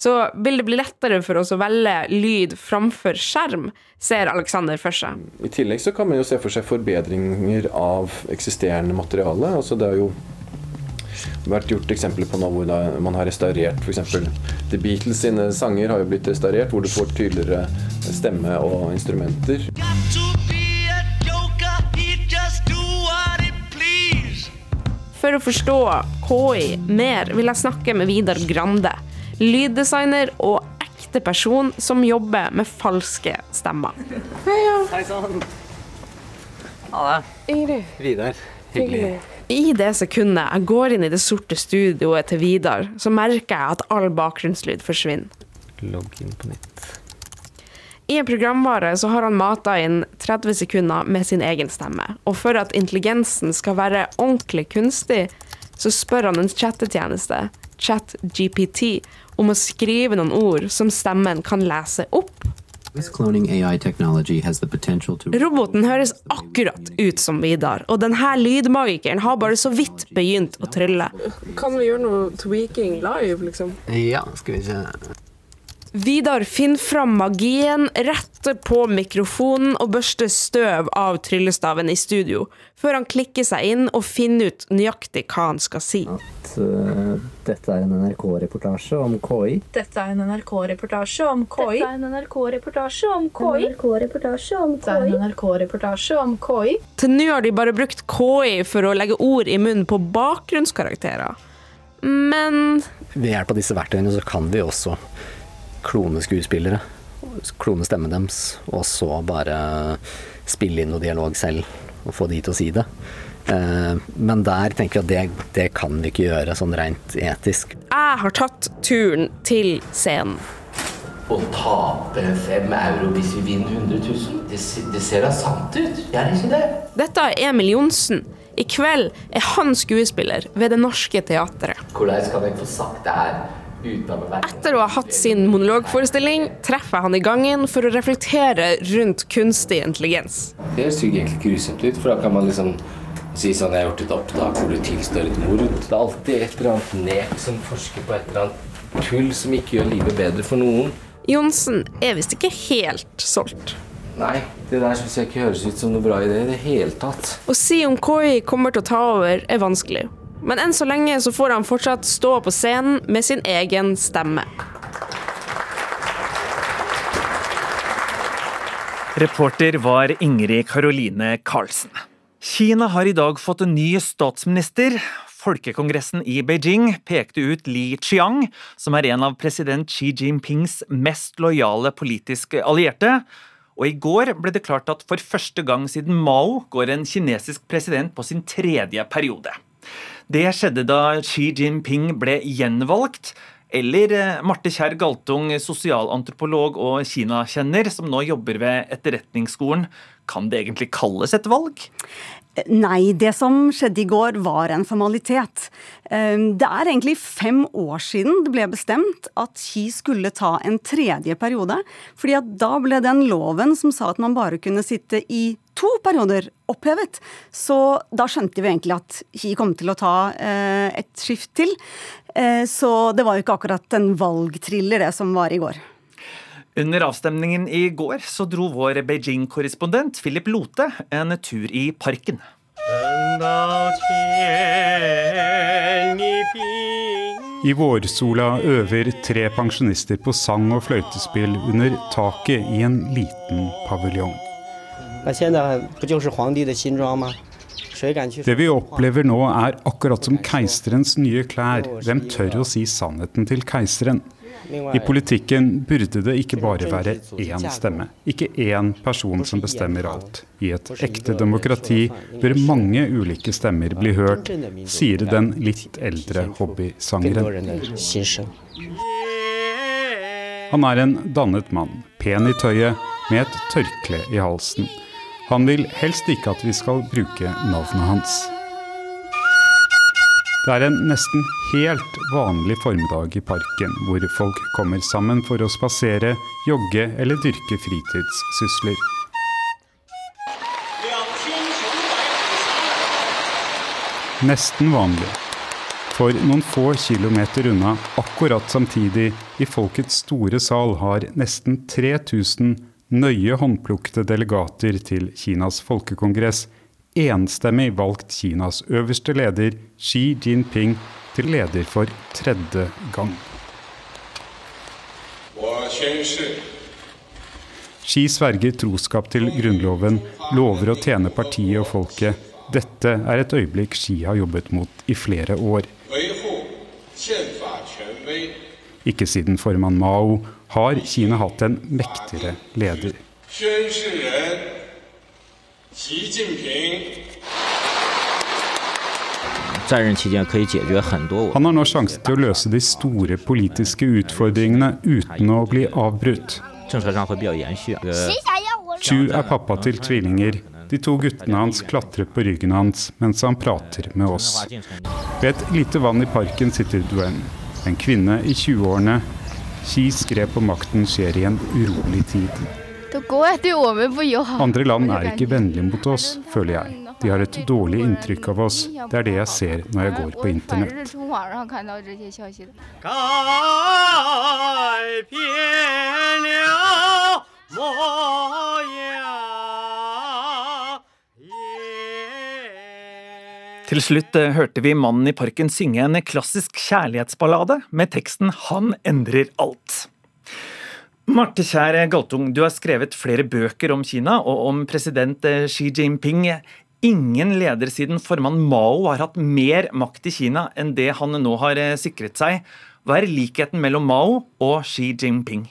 så vil det bli lettere for oss å velge lyd framfor skjerm, ser Alexander for seg. I tillegg så kan man jo se for seg forbedringer av eksisterende materiale. Altså det har jo vært gjort eksempler på nå hvor man har restaurert f.eks. The Beatles sine sanger har jo blitt restaurert, hvor du får tydeligere stemme og instrumenter. For å forstå KI mer vil jeg snakke med Vidar Grande, lyddesigner og ekte person som jobber med falske stemmer. Heia. Hei sann. Ha det. Ingrid. Vidar. Hyggelig. I det sekundet jeg går inn i det sorte studioet til Vidar, så merker jeg at all bakgrunnslyd forsvinner. Logg inn på nytt. I en programvare så har han mata inn 30 sekunder med sin egen stemme. Og for at intelligensen skal være ordentlig kunstig, så spør han en chattetjeneste, ChatGPT, om å skrive noen ord som stemmen kan lese opp. Roboten høres akkurat ut som Vidar, og denne lydmagikeren har bare så vidt begynt å trylle. Kan vi gjøre noe tweaking live, liksom? Ja, skal vi se. Vidar finner fram magien, retter på mikrofonen og børster støv av tryllestaven i studio, før han klikker seg inn og finner ut nøyaktig hva han skal si. At, uh, dette er en NRK-reportasje om KI. Dette er en NRK-reportasje om KI. Dette er en NRK-reportasje om KI. NRK-reportasje om Dette er en NRK-reportasje om KI. Til nå har de bare brukt KI for å legge ord i munnen på bakgrunnskarakterer. Men Ved hjelp av disse verktøyene så kan vi også klone skuespillere. Klone stemmen deres, og så bare spille inn noe dialog selv og få de til å si det. Eh, Men der tenker jeg at det, det kan vi ikke gjøre sånn rent etisk. jeg har tatt turen til scenen. Å tape fem euro hvis vi vinner 100 000, det, det ser da sant ut. Gjør det ikke det? Dette er Emil Johnsen. I kveld er han skuespiller ved Det Norske Teatret. Hvordan kan jeg få sagt det her Etter å ha hatt sin monologforestilling, treffer jeg han i gangen for å reflektere rundt kunstig intelligens. Det høres egentlig grusomt ut, for da kan man liksom si sånn Jeg har gjort et opptak hvor du tilstår et mord. Det er alltid et eller annet nek som forsker på et eller annet tull som ikke gjør livet bedre for noen. Johnsen er visst ikke helt solgt. Nei, det der syns jeg ikke høres ut som noe bra idé i det hele tatt. Å si om KI kommer til å ta over, er vanskelig. Men enn så lenge så får han fortsatt stå på scenen med sin egen stemme. Reporter var Ingrid Karoline Karlsen. Kina har i dag fått en ny statsminister. Folkekongressen i Beijing pekte ut Li Qiang, som er en av president Xi Jinpings mest lojale politiske allierte. Og i går ble det klart at for første gang siden Mao går en kinesisk president på sin tredje periode. Det skjedde da Xi Jinping ble gjenvalgt. Eller eh, Marte Kjær Galtung, sosialantropolog og kinakjenner, som nå jobber ved Etterretningsskolen. Kan det egentlig kalles et valg? Nei, det som skjedde i går var en formalitet. Ehm, Det er egentlig fem år siden det ble bestemt at Xi skulle ta en tredje periode. fordi at da ble den loven som sa at man bare kunne sitte i to perioder, opphevet. Så da skjønte vi egentlig at Xi kom til å ta eh, et skift til. Eh, Så det var jo ikke akkurat en valgthriller det som var i går. Under avstemningen i går så dro vår Beijing-korrespondent Philip Lote en tur i parken. I vårsola øver tre pensjonister på sang og fløytespill under taket i en liten paviljong. Det vi opplever nå er akkurat som keiserens nye klær. Hvem tør å si sannheten til keiseren? I politikken burde det ikke bare være én stemme, ikke én person som bestemmer alt. I et ekte demokrati bør mange ulike stemmer bli hørt, sier den litt eldre hobbysangeren. Han er en dannet mann, pen i tøyet, med et tørkle i halsen. Han vil helst ikke at vi skal bruke navnet hans. Det er en nesten helt vanlig formiddag i parken, hvor folk kommer sammen for å spasere, jogge eller dyrke fritidssysler. Nesten vanlig. For noen få kilometer unna, akkurat samtidig, i folkets store sal har nesten 3000 nøye håndplukkede delegater til Kinas folkekongress enstemmig valgt Kinas øverste leder Xi Jinping til leder for tredje gang. Xi sverger troskap til Grunnloven, lover å tjene partiet og folket. Dette er et øyeblikk Xi har jobbet mot i flere år. Ikke siden formann Mao har Kina hatt en mektigere leder. Han har nå sjansen til å løse de store politiske utfordringene uten å bli avbrutt. Chu er pappa til tvillinger. De to guttene hans klatrer på ryggen hans mens han prater med oss. Ved et lite vann i parken sitter Duen, en kvinne i 20-årene. Xis grep på makten skjer i en urolig tid. Andre land er ikke vennlige mot oss, føler jeg. De har et dårlig inntrykk av oss. Det er det jeg ser når jeg går på internett. Til slutt eh, hørte vi mannen i parken synge en klassisk kjærlighetsballade med teksten 'Han endrer alt'. Marte Kjær Galtung, du har skrevet flere bøker om Kina og om president eh, Xi Jinping. Ingen leder siden formann Mao har hatt mer makt i Kina enn det han nå har eh, sikret seg. Hva er likheten mellom Mao og Xi Jinping?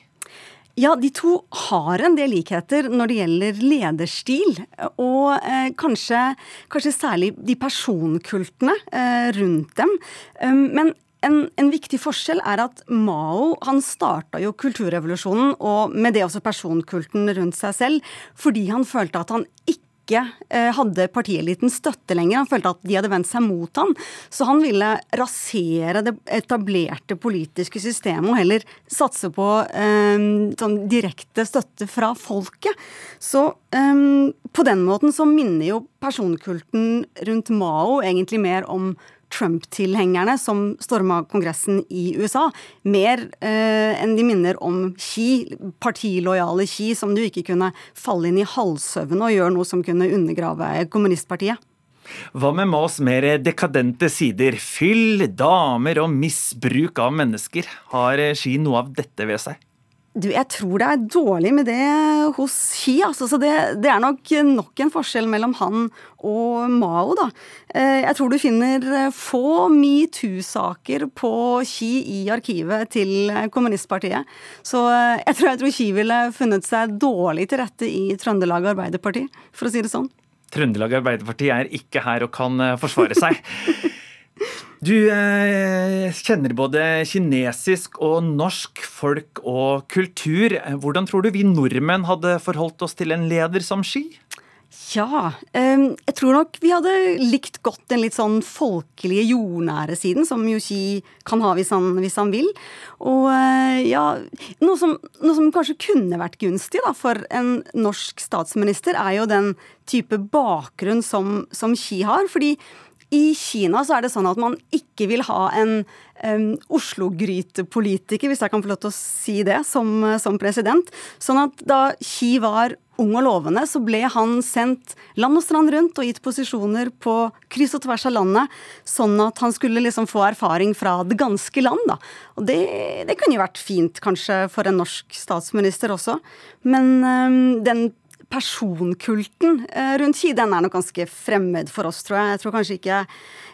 Ja, de to har en del likheter når det gjelder lederstil. Og eh, kanskje, kanskje, særlig de personkultene eh, rundt dem. Um, men en, en, viktig forskjell er at Mao han starta jo kulturrevolusjonen, og med det også personkulten rundt seg selv, fordi han følte at han ikke eh, hadde partieliten støtte lenger. Han følte at de hadde vendt seg mot han. Så han ville rasere det etablerte politiske systemet og heller satse på um, sånn direkte støtte fra folket. Så um, på den måten så minner jo personkulten rundt Mao egentlig mer om Trump-tilhengerne som storma Kongressen i USA, mer eh, enn de minner om Xi, partilojale Xi, som du ikke kunne falle inn i halvsøvne og gjøre noe som kunne undergrave kommunistpartiet. Hva med Maas mer dekadente sider? Fyll, damer og misbruk av mennesker. Har Xi noe av dette ved seg? Du, jeg tror det er dårlig med det hos Xi. Altså, så det, det, er nok nok en forskjell mellom han og Mao, da. Eh, jeg tror du finner eh, få metoo-saker på Xi i arkivet til kommunistpartiet. Så eh, jeg tror, jeg tror Xi ville funnet seg dårlig til rette i Trøndelag Arbeiderparti, for å si det sånn. Trøndelag Arbeiderparti er ikke her og kan forsvare seg. Du eh, kjenner både kinesisk og norsk folk og kultur. Hvordan tror du vi nordmenn hadde forholdt oss til en leder som Ski? Ja, eh, jeg tror nok vi hadde likt godt den litt sånn folkelige, jordnære siden, som jo Xi kan ha hvis han, hvis han vil. Og eh, ja, noe som, noe som, kanskje kunne vært gunstig da, for en norsk statsminister, er jo den type bakgrunn som, som Xi har. fordi i Kina så er det sånn at man ikke vil ha en um, Oslo-grytepolitiker, hvis jeg kan få lov til å si det, som, som, president. Sånn at da Xi var ung og lovende, så ble han sendt land og strand rundt og gitt posisjoner på kryss og tvers av landet, sånn at han skulle liksom få erfaring fra det ganske land. Da. Og det, det kunne jo vært fint kanskje for en norsk statsminister også, men um, den personkulten eh, rundt Ski, den er nok ganske fremmed for oss, tror jeg. Jeg tror kanskje ikke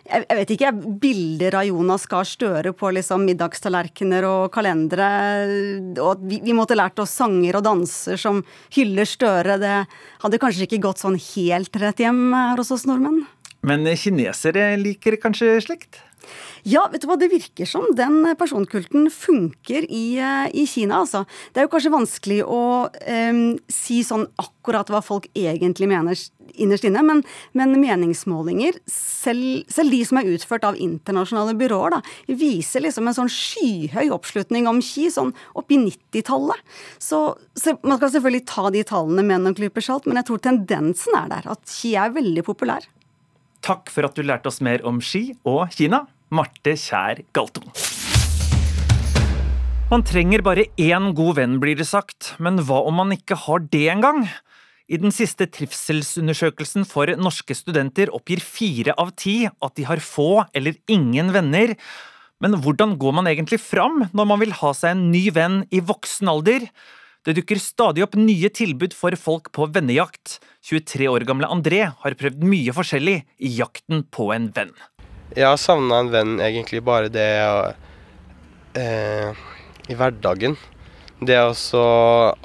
Jeg, vet ikke, bilder av Jonas Gahr Støre på liksom middagstallerkener og kalendere, og vi, vi måtte lært oss sanger og danser som hyller Støre, det hadde kanskje ikke gått sånn helt rett hjem her hos oss nordmenn. Men kinesere liker kanskje slikt? Ja, vet du hva, det virker som den personkulten funker i, eh, i Kina, altså. Det er jo kanskje vanskelig å um, si sånn akkurat hva folk egentlig mener innerst inne, men, men meningsmålinger, selv, selv, de som er utført av internasjonale byråer, da, viser liksom en sånn skyhøy oppslutning om Xi, sånn opp i 90-tallet. Så, så, man skal selvfølgelig ta de tallene med noen klyper salt, men jeg tror tendensen er der, at Xi er veldig populær. Takk for at du lærte oss mer om Xi og Kina. Marte Kjær Galtung. Man trenger bare én god venn, blir det sagt, men hva om man ikke har det engang? I den siste trivselsundersøkelsen for norske studenter oppgir fire av ti at de har få eller ingen venner. Men hvordan går man egentlig fram når man vil ha seg en ny venn i voksen alder? Det dukker stadig opp nye tilbud for folk på vennejakt. 23 år gamle André har prøvd mye forskjellig i jakten på en venn. Jeg har savna en venn egentlig bare det eh, i hverdagen. Det å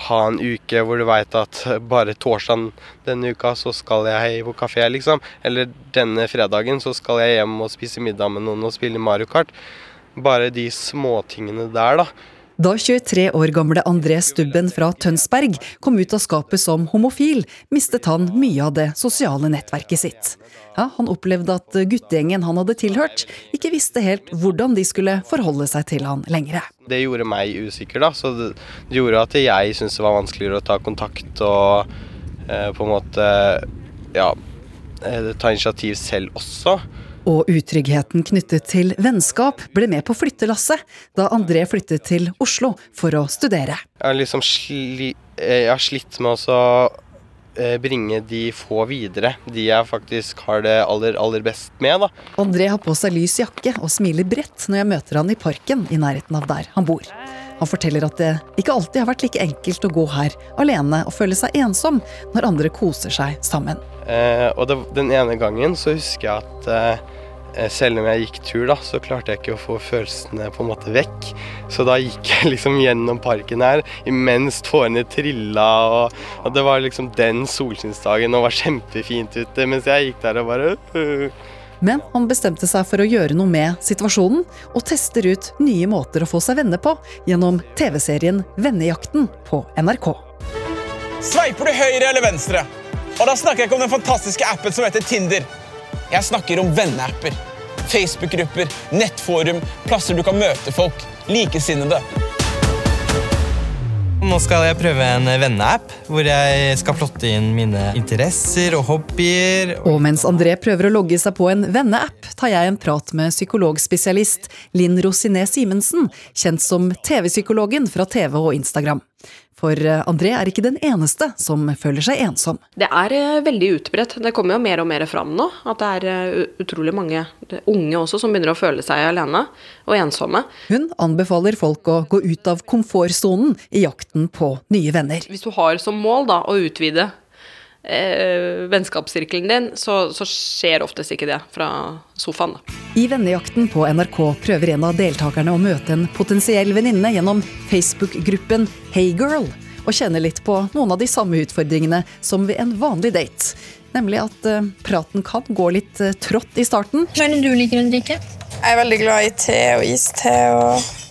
ha en uke hvor du veit at bare torsdag denne uka så skal jeg på kafé, liksom. Eller denne fredagen så skal jeg hjem og spise middag med noen og spille Mario Kart. Bare de småtingene der, da. Da 23 år gamle André Stubben fra Tønsberg kom ut av skapet som homofil, mistet han mye av det sosiale nettverket sitt. Ja, han opplevde at guttegjengen han hadde tilhørt, ikke visste helt hvordan de skulle forholde seg til han lenger. Det gjorde meg usikker, da. Så det, gjorde at jeg syntes det var vanskeligere å ta kontakt og eh, på en måte ja, eh, ta initiativ selv også. Og utryggheten knyttet til vennskap ble med på flyttelasset da André flyttet til Oslo for å studere. Jeg har liksom sli, jeg har slitt med å eh, bringe de få videre, de jeg faktisk har det aller, aller best med. da. André har på seg lys jakke og smiler bredt når jeg møter han i parken i nærheten av der han bor. Han forteller at det ikke alltid har vært like enkelt å gå her alene og føle seg ensom når andre koser seg sammen. Eh, og det, den ene gangen så husker jeg at eh, selv om jeg gikk tur, da, så klarte jeg ikke å få følelsene på en måte vekk. Så da gikk jeg liksom gjennom parken her imens tårene trilla, og, og det var liksom den solskinnsdagen og var kjempefint ute, mens jeg gikk der og bare øh. Men han bestemte seg for å gjøre noe med situasjonen, og tester ut nye måter å få seg venner på gjennom TV-serien Vennejakten på NRK. Sveiper du høyre eller venstre? Og da snakker jeg ikke om den fantastiske appen som heter Tinder. Jeg snakker om venneapper. Facebook-grupper, nettforum, plasser du kan møte folk. Likesinnede. Nå skal jeg prøve en venneapp hvor jeg skal plotte inn mine interesser og hobbyer. Og mens André prøver å logge seg på en venneapp, tar jeg en prat med psykologspesialist Linn Rosiné Simensen, kjent som TV-psykologen fra TV og Instagram. For eh, André er ikke den eneste som føler seg ensom. Det er eh, veldig utbredt. Det kommer jo mer og mer fram nå. At det er eh, utrolig mange unge også som begynner å føle seg alene og ensomme. Hun anbefaler folk å gå ut av komfortsonen i jakten på nye venner. Hvis du har som mål da, å utvide eh, vennskapssirkelen din, så, så, skjer oftest ikke det fra sofaen. I Vennejakten på NRK prøver en av deltakerne å møte en potensiell venninne gjennom Facebook-gruppen Heygirl, og kjenne litt på noen av de samme utfordringene som ved en vanlig date. Nemlig at eh, praten kan gå litt eh, trått i starten. Hva er det du liker å drikke? Jeg er veldig glad i te og iste og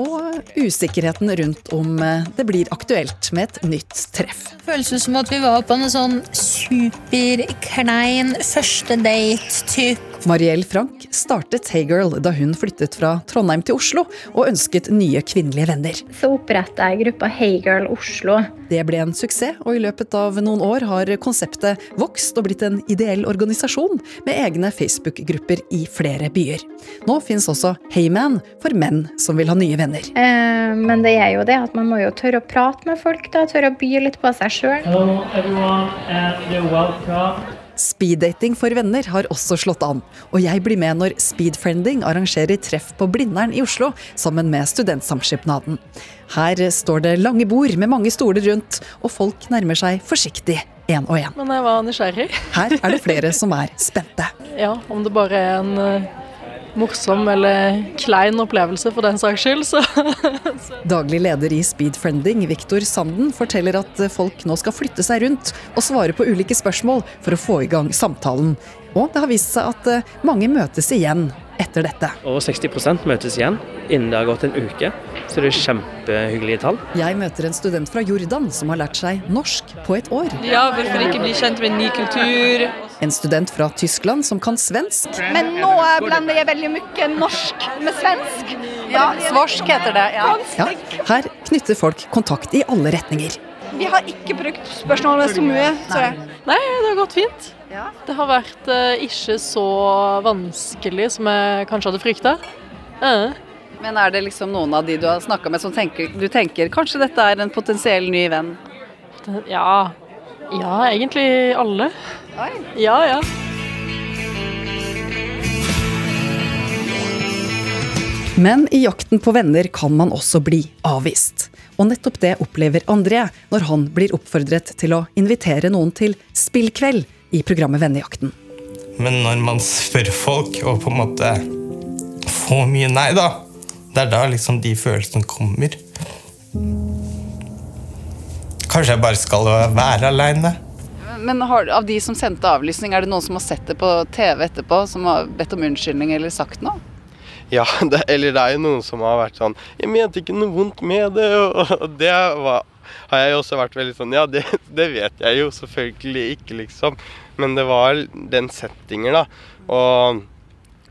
og usikkerheten rundt om eh, det blir aktuelt med et nytt treff. Følelsen som at vi var på en sånn superklein første date-type. Mariell Frank startet Heygirl da hun flyttet fra Trondheim til Oslo og ønsket nye kvinnelige venner. Så oppretta jeg gruppa Heygirl Oslo. Det ble en suksess, og i løpet av noen år har konseptet vokst og blitt en ideell organisasjon med egne Facebook-grupper i flere byer. Nå fins også Heyman for menn som vil ha nye venner. Eh, men det er jo det at man må jo tørre å prate med folk, da, tørre å by litt på seg sjøl. Speeddating for venner har også slått an, og jeg blir med når Speedfriending arrangerer treff på Blindern i Oslo sammen med Studentsamskipnaden. Her står det lange bord med mange stoler rundt, og folk nærmer seg forsiktig én og én. Men jeg var nysgjerrig. Her er det flere som er spente. Ja, om det bare er en eh, morsom eller klein opplevelse for den saks skyld, så Daglig leder i Speedfriending, Viktor Sanden, forteller at folk nå skal flytte seg rundt og svare på ulike spørsmål for å få i gang samtalen. Og det har vist seg at eh, mange møtes igjen etter dette. Over 60% møtes igjen innen det har gått en uke. Så det er kjempehyggelige tall. Jeg møter en student fra Jordan som har lært seg norsk på et år. Ja, hvorfor ikke bli kjent med en ny kultur? En student fra Tyskland som kan svensk. Men nå blander jeg veldig mye norsk med svensk. Ja, svorsk heter det. Ja. ja. Her knytter folk kontakt i alle retninger. Vi har ikke brukt spørsmålet så mye, tror jeg. Nei, det har gått fint. Det har vært uh, ikke så vanskelig som jeg kanskje hadde frykta. Uh. Men er det liksom noen av de du har snakka med som tenker, du tenker kanskje dette er en potensiell ny venn? Ja, Ja, egentlig alle. Ja, ja. Men i jakten på venner kan man også bli avvist. Og nettopp det opplever André når han blir oppfordret til å invitere noen til spillkveld i programmet Vennejakten. Men når man spør folk og på en måte får mye nei, da Det er da liksom de følelsene kommer. Kanskje jeg bare skal være aleine. Men har, av de som sendte avlysning, er det noen som har sett det på TV etterpå, som har bedt om unnskyldning eller sagt noe? Ja, det, eller det er jo noen som har vært sånn 'Jeg mente ikke noe vondt med det', og, det var, har jeg jo også vært veldig sånn Ja, det, det, vet jeg jo selvfølgelig ikke, liksom. Men det var den settingen, da. Og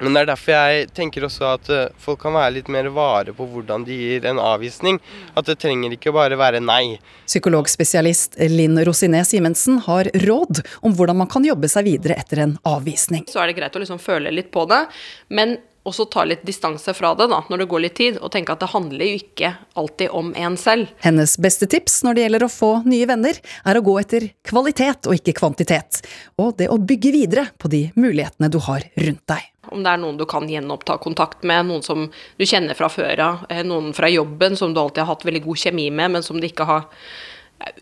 men det er derfor jeg tenker også at folk kan være litt mer vare på hvordan de gir en avvisning. At det trenger ikke bare være nei. Psykologspesialist Linn Rosiné Simensen har råd om hvordan man kan jobbe seg videre etter en avvisning. Så er det greit å liksom føle litt på det, men også ta litt distanse fra det da, når det går litt tid, og tenke at det handler jo ikke alltid om en selv. Hennes beste tips når det gjelder å få nye venner, er å gå etter kvalitet og ikke kvantitet. Og det å bygge videre på de mulighetene du har rundt deg. Om det er noen du kan gjenoppta kontakt med, noen som du kjenner fra før av, noen fra jobben som du alltid har hatt veldig god kjemi med, men som du ikke har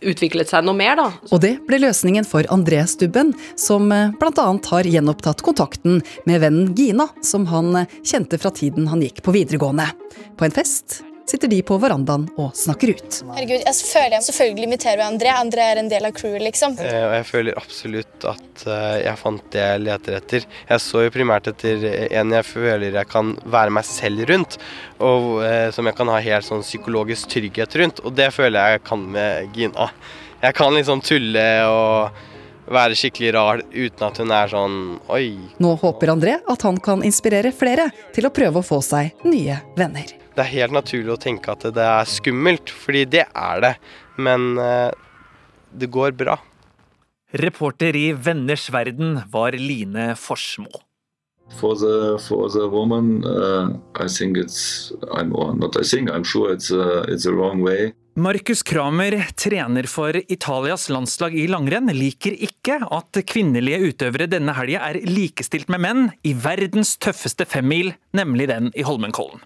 utviklet seg noe mer, da. Og det ble løsningen for André Stubben, som bl.a. har gjenopptatt kontakten med vennen Gina, som han kjente fra tiden han gikk på videregående. På en fest sitter de på verandaen og snakker ut. Herregud, jeg føler jeg selvfølgelig inviterer André. André er en del av crewet, liksom. Eh, og jeg føler absolutt at eh, jeg fant det jeg leter etter. Jeg så jo primært etter en jeg føler jeg kan være meg selv rundt, og eh, som jeg kan ha helt sånn psykologisk trygghet rundt. Og det føler jeg kan med Gina. Jeg kan liksom tulle og være skikkelig rar uten at hun er sånn oi. Nå håper André at han kan inspirere flere til å prøve å få seg nye venner. Det er helt naturlig å tenke at det er skummelt, fordi det er det. Men det går bra. Reporter i Venners verden var Line Forsmo. For the for the woman, uh, I think it's I'm or not. I think I'm sure it's a, it's a wrong way. Markus Kramer, trener for Italias landslag i langrenn, liker ikke at kvinnelige utøvere denne helga er likestilt med menn i verdens tøffeste femmil, nemlig den i Holmenkollen.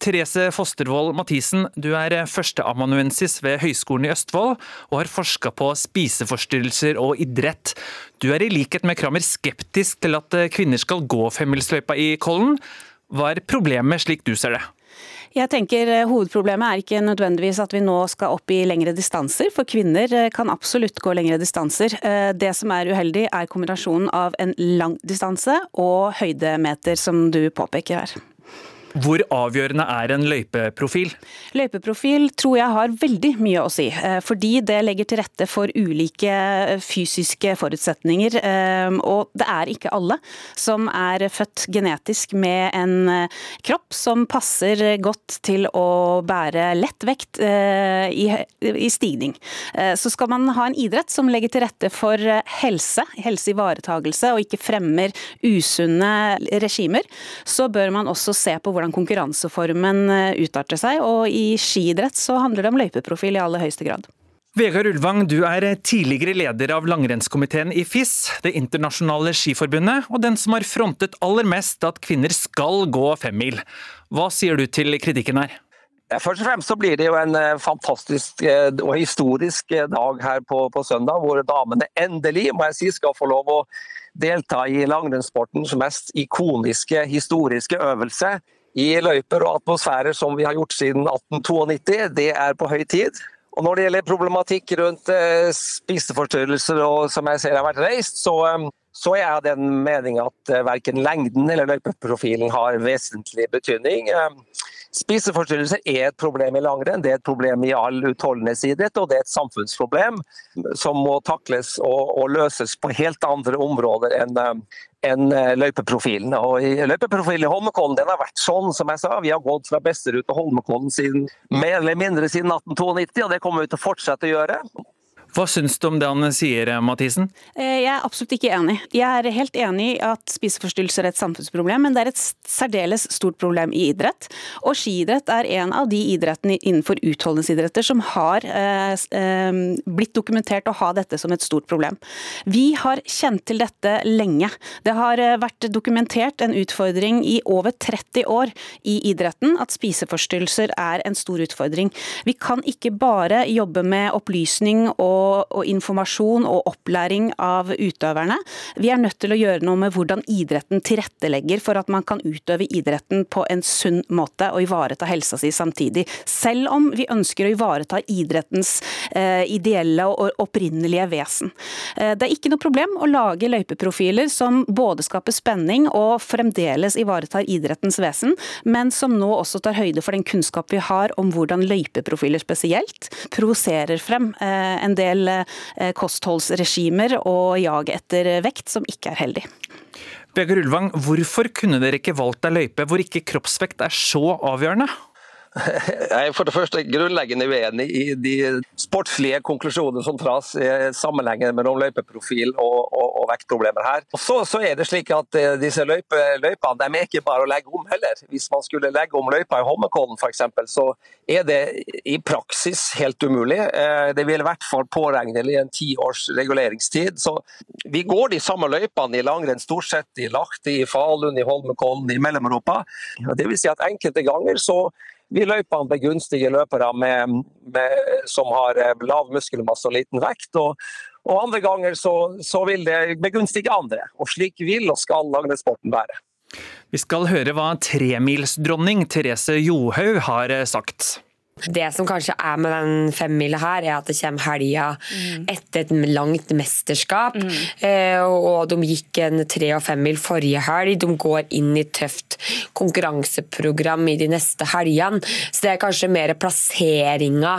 Therese Fostervoll Mathisen, du er førsteamanuensis ved Høgskolen i Østfold, og har forska på spiseforstyrrelser og idrett. Du er i likhet med Kramer skeptisk til at kvinner skal gå femmilsløypa i Kollen. Hva er problemet slik du ser det? Jeg tenker Hovedproblemet er ikke nødvendigvis at vi nå skal opp i lengre distanser, for kvinner kan absolutt gå lengre distanser. Det som er uheldig er kombinasjonen av en lang distanse og høydemeter, som du påpeker her. Hvor avgjørende er en løypeprofil? Løypeprofil tror jeg har veldig mye å si. Fordi det legger til rette for ulike fysiske forutsetninger. Og det er ikke alle som er født genetisk med en kropp som passer godt til å bære lett vekt i stigning. Så skal man ha en idrett som legger til rette for helse, helseivaretagelse, og ikke fremmer usunne regimer, så bør man også se på hvordan konkurranseformen utarter seg, og i skiidrett så handler det om løypeprofil i aller høyeste grad. Vegard Ulvang, du er tidligere leder av langrennskomiteen i FIS, det internasjonale skiforbundet, og den som har frontet aller mest at kvinner skal gå femmil. Hva sier du til kritikken her? Først og fremst så blir det jo en fantastisk og historisk dag her på, på søndag, hvor damene endelig må jeg si, skal få lov å delta i langrennssportens mest ikoniske historiske øvelse i løyper og atmosfærer som vi har gjort siden 1892. Det er på høy tid. Og Når det gjelder problematikk rundt eh, spiseforstyrrelser, og som jeg ser har vært reist, så, eh, så er jeg den mening at eh, verken lengden eller løypeprofilen har vesentlig betydning. Spiseforstyrrelser er et problem i langrenn, det er et problem i all utholdenhetsidrett, og det er et samfunnsproblem som må takles og, og løses på helt andre områder enn enn løypeprofilen. Og Løypeprofilen i Holmenkollen den har vært sånn, som jeg sa. Vi har gått fra Besterud til Holmenkollen mer eller mindre siden 1892, og det kommer vi til å fortsette å gjøre. Hva syns du om det han sier, Mathisen? Eh, jeg er absolutt ikke enig. Jeg er helt enig i at spiseforstyrrelser er et samfunnsproblem, men det er et særdeles stort problem i idrett. Og skiidrett er en av de idrettene innenfor utholdenhetsidretter som har eh, eh, blitt dokumentert å ha dette som et stort problem. Vi har kjent til dette lenge. Det har vært dokumentert en utfordring i over 30 år i idretten at spiseforstyrrelser er en stor utfordring. Vi kan ikke bare jobbe med opplysning og og, informasjon og opplæring av utøverne. Vi er nødt til å gjøre noe med hvordan idretten tilrettelegger for at man kan utøve idretten på en sunn måte og ivareta helsa si samtidig. Selv om vi ønsker å ivareta idrettens eh, ideelle og opprinnelige vesen. Eh, det er ikke noe problem å lage løypeprofiler som både skaper spenning og fremdeles ivaretar idrettens vesen, men som nå også tar høyde for den kunnskap vi har om hvordan løypeprofiler spesielt provoserer frem eh, en del del eh, kostholdsregimer og jag etter vekt som ikke er heldig. Vegard Ulvang, hvorfor kunne dere ikke valgt ei løype hvor ikke kroppsvekt er så avgjørende? Jeg er for det første grunnleggende uenig i de sportslige konklusjonene som tras i sammenhengen mellom løypeprofil og, og, og vektproblemer her. Og så, så, er det slik at eh, disse løype, løypene de er ikke bare å legge om heller. Hvis man skulle legge om løypa i Holmenkollen f.eks., så er det i praksis helt umulig. Eh, det vil i hvert fall påregnelig en ti års reguleringstid. Så vi går de samme løypene i langrenn stort sett i Lahti, i Falun, i Holmenkollen, i Mellom-Europa. Vil si at enkelte ganger så vi løypene begunstiger løpere med, med, som har eh, lav muskelmasse og liten vekt. Og, og andre ganger så, så, vil det begunstige andre. Og slik vil og skal langrennssporten være. Vi skal høre hva tremilsdronning Therese Johaug har eh, sagt. Det som kanskje er med den femmila her, er at det kommer helga mm. etter et langt mesterskap. Mm. Eh, og de gikk en tre- og femmil forrige helg. De går inn i tøft konkurranseprogram i de neste helgene. Så det er kanskje mer plasseringa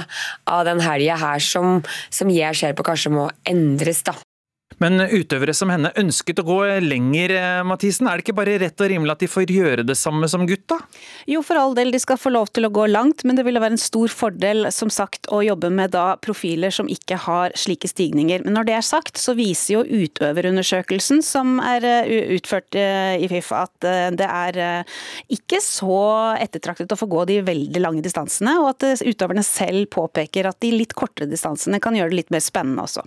av den helga her som, som jeg ser på kanskje må endres. da. Men utøvere som henne ønsket å gå lenger, eh, Mathisen. Er det ikke bare rett og rimelig at de får gjøre det samme som gutta? Jo, for all del, de skal få lov til å gå langt, men det ville være en stor fordel som sagt, å jobbe med da profiler som ikke har slike stigninger. Men når det er sagt, så viser jo utøverundersøkelsen som er eh, utført eh, i FIF at det er ikke så ettertraktet å få gå de veldig lange distansene, og at utøverne selv påpeker at de litt kortere distansene kan gjøre det litt mer spennende også.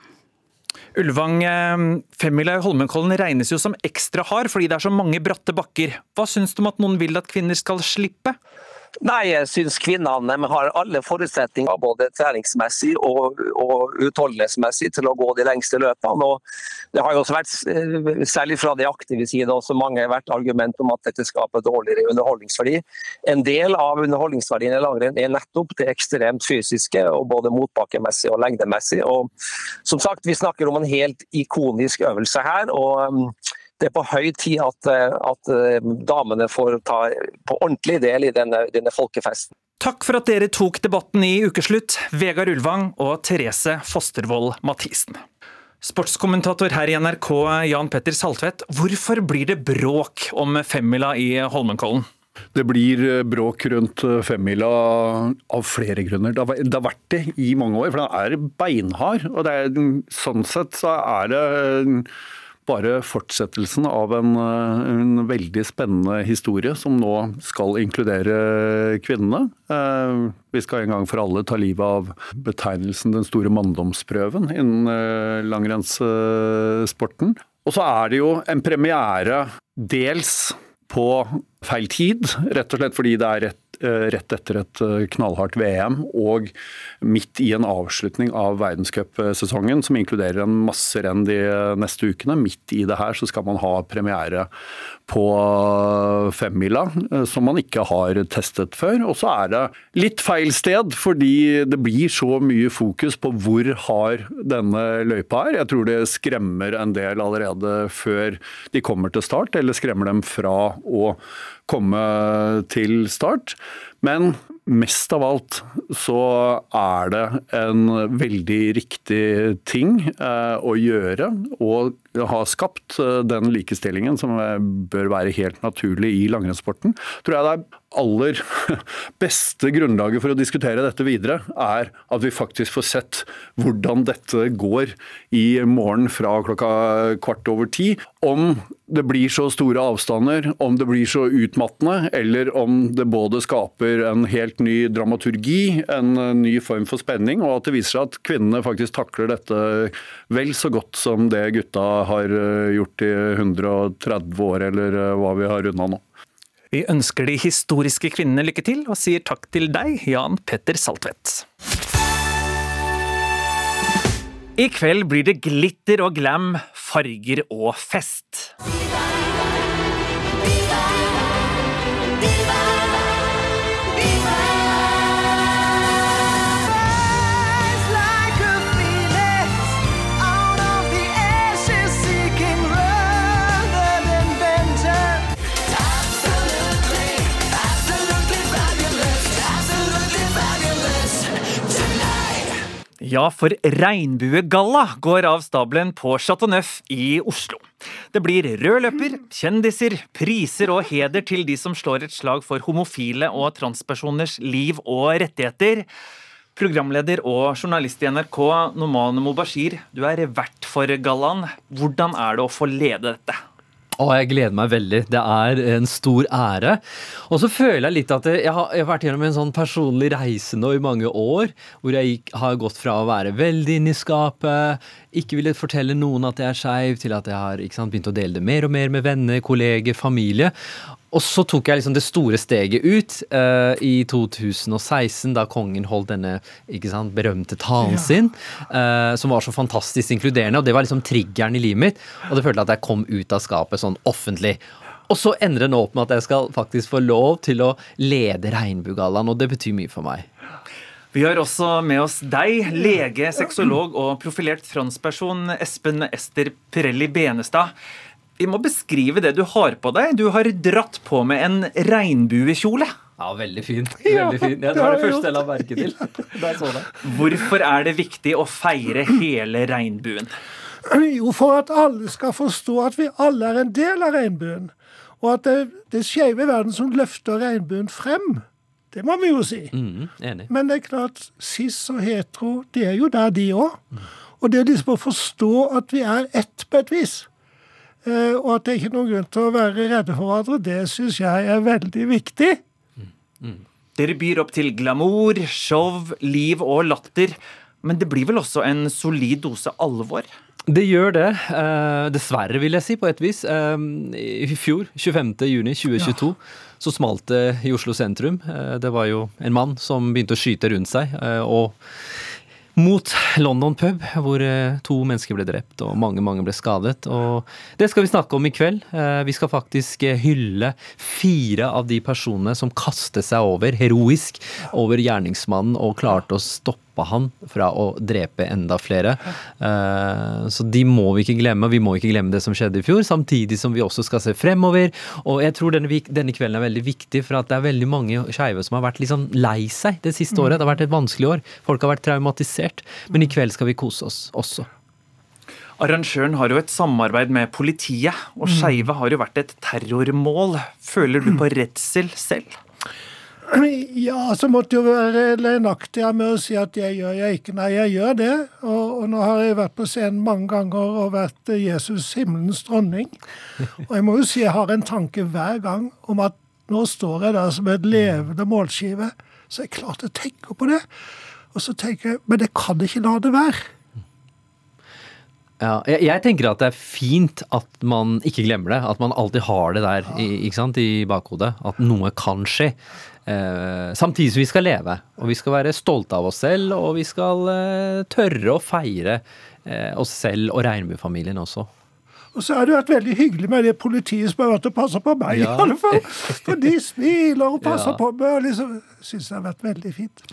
Ulvang, eh, femmila i Holmenkollen regnes jo som ekstra hard fordi det er så mange bratte bakker. Hva syns du om at noen vil at kvinner skal slippe? Nei, jeg syns kvinnene har alle forutsetninger både treningsmessig og, og utholdenhetsmessig til å gå de lengste løpene. Og det har jo også vært, eh, særlig fra de aktive side, også mange vært argument om at dette skaper dårligere underholdningsverdi. En del av underholdningsverdien i langrenn er nettopp det ekstremt fysiske, og både motbakkemessig og lengdemessig. Og som sagt, vi snakker om en helt ikonisk øvelse her. og det er på høy tid at, eh, at eh, damene får ta på ordentlig del i denne, denne folkefesten. Takk for at dere tok debatten i Ukeslutt, Vegard Ulvang og Therese Fostervoll Mathisen. Sportskommentator her i NRK, Jan Petter Saltvedt. Hvorfor blir det bråk om femmila i Holmenkollen? Det blir eh, bråk rundt femmila av flere grunner. Det har, vært det i mange år, for den er beinhard. og er, Sånn sett så er det bare fortsettelsen av en, en, veldig spennende historie som nå skal inkludere kvinnene. Eh, vi skal en gang for alle ta livet av betegnelsen den store manndomsprøven innen eh, langrennssporten. Og så er det jo en premiere dels på feil tid, rett og slett fordi det er rett rett etter et eh, knallhardt VM og midt i en avslutning av verdenscupsesongen, som inkluderer en masse renn de neste ukene. Midt i det her så skal man ha premiere på femmila, eh, som man ikke har testet før. Og så er det litt feil sted, fordi det blir så mye fokus på hvor har denne løypa er. Jeg tror det skremmer en del allerede før de kommer til start, eller skremmer dem fra å komme til start. Men mest av alt så er det en veldig riktig ting eh, å gjøre. Og ha skapt eh, den likestillingen som eh, bør være helt naturlig i langrennssporten. Tror jeg det er aller beste grunnlaget for å diskutere dette videre, er at vi faktisk får sett hvordan dette går i morgen fra klokka kvart over ti. Om det blir så store avstander, om det blir så utmattende, eller om det både skaper en helt ny dramaturgi, en ny form for spenning, og at det viser seg at kvinnene faktisk takler dette vel så godt som det gutta har gjort i 130 år, eller hva vi har unna nå. Vi ønsker de historiske kvinnene lykke til, og sier takk til deg, Jan Petter Saltvedt. I kveld blir det glitter og glam, farger og fest. Ja, for Regnbuegalla går av stabelen på Chateau Neuf i Oslo. Det blir rød løper, kjendiser, priser og heder til de som slår et slag for homofile og transpersoners liv og rettigheter. Programleder og journalist i NRK, Noman Mobashir, du er vert for gallaen. Hvordan er det å få lede dette? Å, jeg gleder meg veldig. Det er en stor ære. Og så føler jeg litt at jeg har, jeg har vært gjennom en sånn personlig reise nå i mange år, hvor jeg gikk, har gått fra å være veldig inne i skapet, ikke ville fortelle noen at jeg er skeiv, til at jeg har sant, begynt å dele det mer og mer med venner, kolleger, familie. Og så tok jeg liksom det store steget ut uh, i 2016, da kongen holdt denne sant, berømte talen ja. sin, uh, som var så fantastisk inkluderende. og Det var liksom triggeren i livet mitt. Og det følte at jeg kom ut av skapet sånn offentlig. Og så ender det nå opp med at jeg skal faktisk få lov til å lede Regnbuegallaen, og det betyr mye for meg. Vi har også med oss deg, lege, sexolog og profilert transperson Espen Ester Pirelli Benestad. Vi må beskrive det du har på deg. Du har dratt på med en regnbuekjole. Ja, veldig fin. Veldig fin. Ja, det var det første jeg la merke til. Da så det. Hvorfor er det viktig å feire hele regnbuen? Jo, for at alle skal forstå at vi alle er en del av regnbuen. Og at det, det skeive verden som løfter regnbuen frem. Det må vi jo si. Mm, enig. Men det er klart, cis og hetero, det er jo der, de òg. Og det er liksom å forstå at vi er ett på et vis. Eh, og at det er ikke noen grunn til å være redde for hverandre, det syns jeg er veldig viktig. Mm. Mm. Dere byr opp til glamour, show, liv og latter. Men det blir vel også en solid dose alvor? Det gjør det. Eh, dessverre, vil jeg si, på et vis. Eh, I fjor, 25.6.2022, ja. så smalt det i Oslo sentrum. Eh, det var jo en mann som begynte å skyte rundt seg. Eh, og mot London pub, hvor eh, to mennesker ble drept og mange mange ble skadet. Og Det skal vi snakke om i kveld. Eh, vi skal faktisk eh, hylle fire av de personene som kastet seg over, heroisk, over gjerningsmannen og klarte å stoppe stoppa han fra å drepe enda flere. Eh, så de må vi ikke glemme. Vi må ikke glemme det som skjedde i fjor, samtidig som vi også skal se fremover. Og jeg tror denne, denne kvelden er veldig viktig, for at det er veldig mange skeive som har vært litt sånn lei seg det siste året. Det har vært et vanskelig år. Folk har vært traumatisert. Men i kveld skal vi kose oss også. Arrangøren har jo et samarbeid med politiet, og mm. skeive har jo vært et terrormål. Føler du på redsel selv? Ja, så måtte jo være løgnaktig med å si at det gjør jeg ikke. Nei, jeg gjør det. Og, og, nå har jeg vært på scenen mange ganger og vært Jesus himmelens dronning. Og jeg må jo si jeg har en tanke hver gang om at nå står jeg der som et levende målskive. Så jeg klart jeg tenker på det. Og så tenker jeg Men jeg kan ikke la det være. Ja, jeg, jeg, tenker at det er fint at man ikke glemmer det. At man alltid har det der i, i bakhodet. At noe kan skje. Eh, samtidig som vi skal leve, og vi skal være stolte av oss selv, og vi skal eh, tørre å feire eh, oss selv og regnbuefamilien også. Og så har det vært veldig hyggelig med det politiet som har vært og passa på meg, ja. i alle fall. For de smiler og passer ja. på meg, og liksom syns det har vært veldig fint.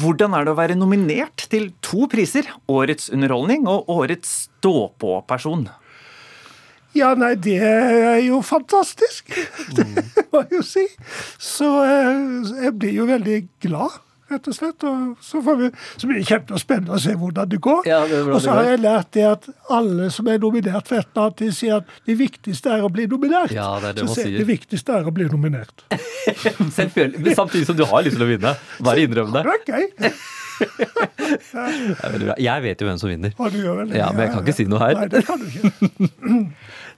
Hvordan er det å være nominert til to priser? Årets underholdning og Årets stå-på-person? Ja, nei, det er jo fantastisk. Det må jeg jo si. Så eh, jeg blir jo veldig glad, rett og slett. Og så, får vi, så blir det kjempespennende å se hvordan det går. Ja, det og så har jeg lært det at alle som er nominert for et eller annet, de sier at det viktigste er å bli nominert. Ja, det er det så man sier det viktigste er å bli nominert. Selvfølgelig, men samtidig som du har lyst til å vinne. Bare innrøm det. Det er gøy. Jeg vet jo hvem som vinner. Ja, Men jeg kan ikke si noe her. Nei, det kan du ikke.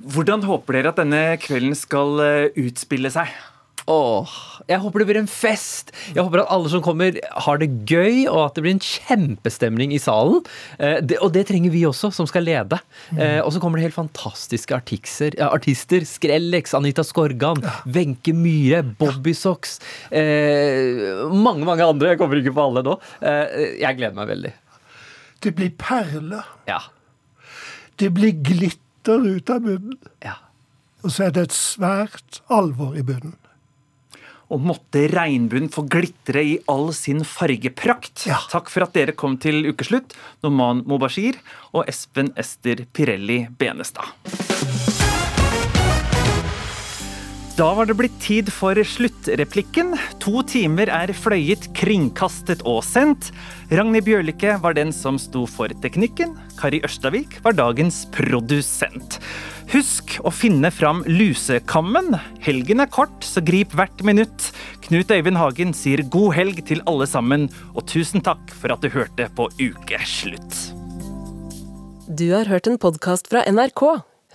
Hvordan håper dere at denne kvelden skal eh, utspille seg? Åh, jeg håper det blir en fest. Jeg håper at alle som kommer, har det gøy, og at det blir en kjempestemning i salen. Eh, det, og det trenger vi også, som skal lede. Eh, og så kommer det helt fantastiske artikser, ja, artister. Skrellex, Anita Skorgan, Wenche Myhre, Bobby Socks. Eh, mange, mange andre. Jeg kommer ikke på alle nå. Eh, jeg gleder meg veldig. Det blir perler. Ja. Det blir glitter ut av munnen. Ja. Og så er det et svært alvor i bunnen. Og måtte regnbuen få glitre i all sin fargeprakt. Takk for at dere kom til ukeslutt, Noman Mobashir og Espen Ester Pirelli Benestad. Da var det blitt tid for sluttreplikken. To timer er fløyet, kringkastet og sendt. Ragnhild Bjørlikke var den som sto for teknikken. Kari Ørstavik var dagens produsent. Husk å finne fram lusekammen. Helgen er kort, så grip hvert minutt. Knut Øyvind Hagen sier god helg til alle sammen, og tusen takk for at du hørte på Ukeslutt. Du har hørt en podkast fra NRK.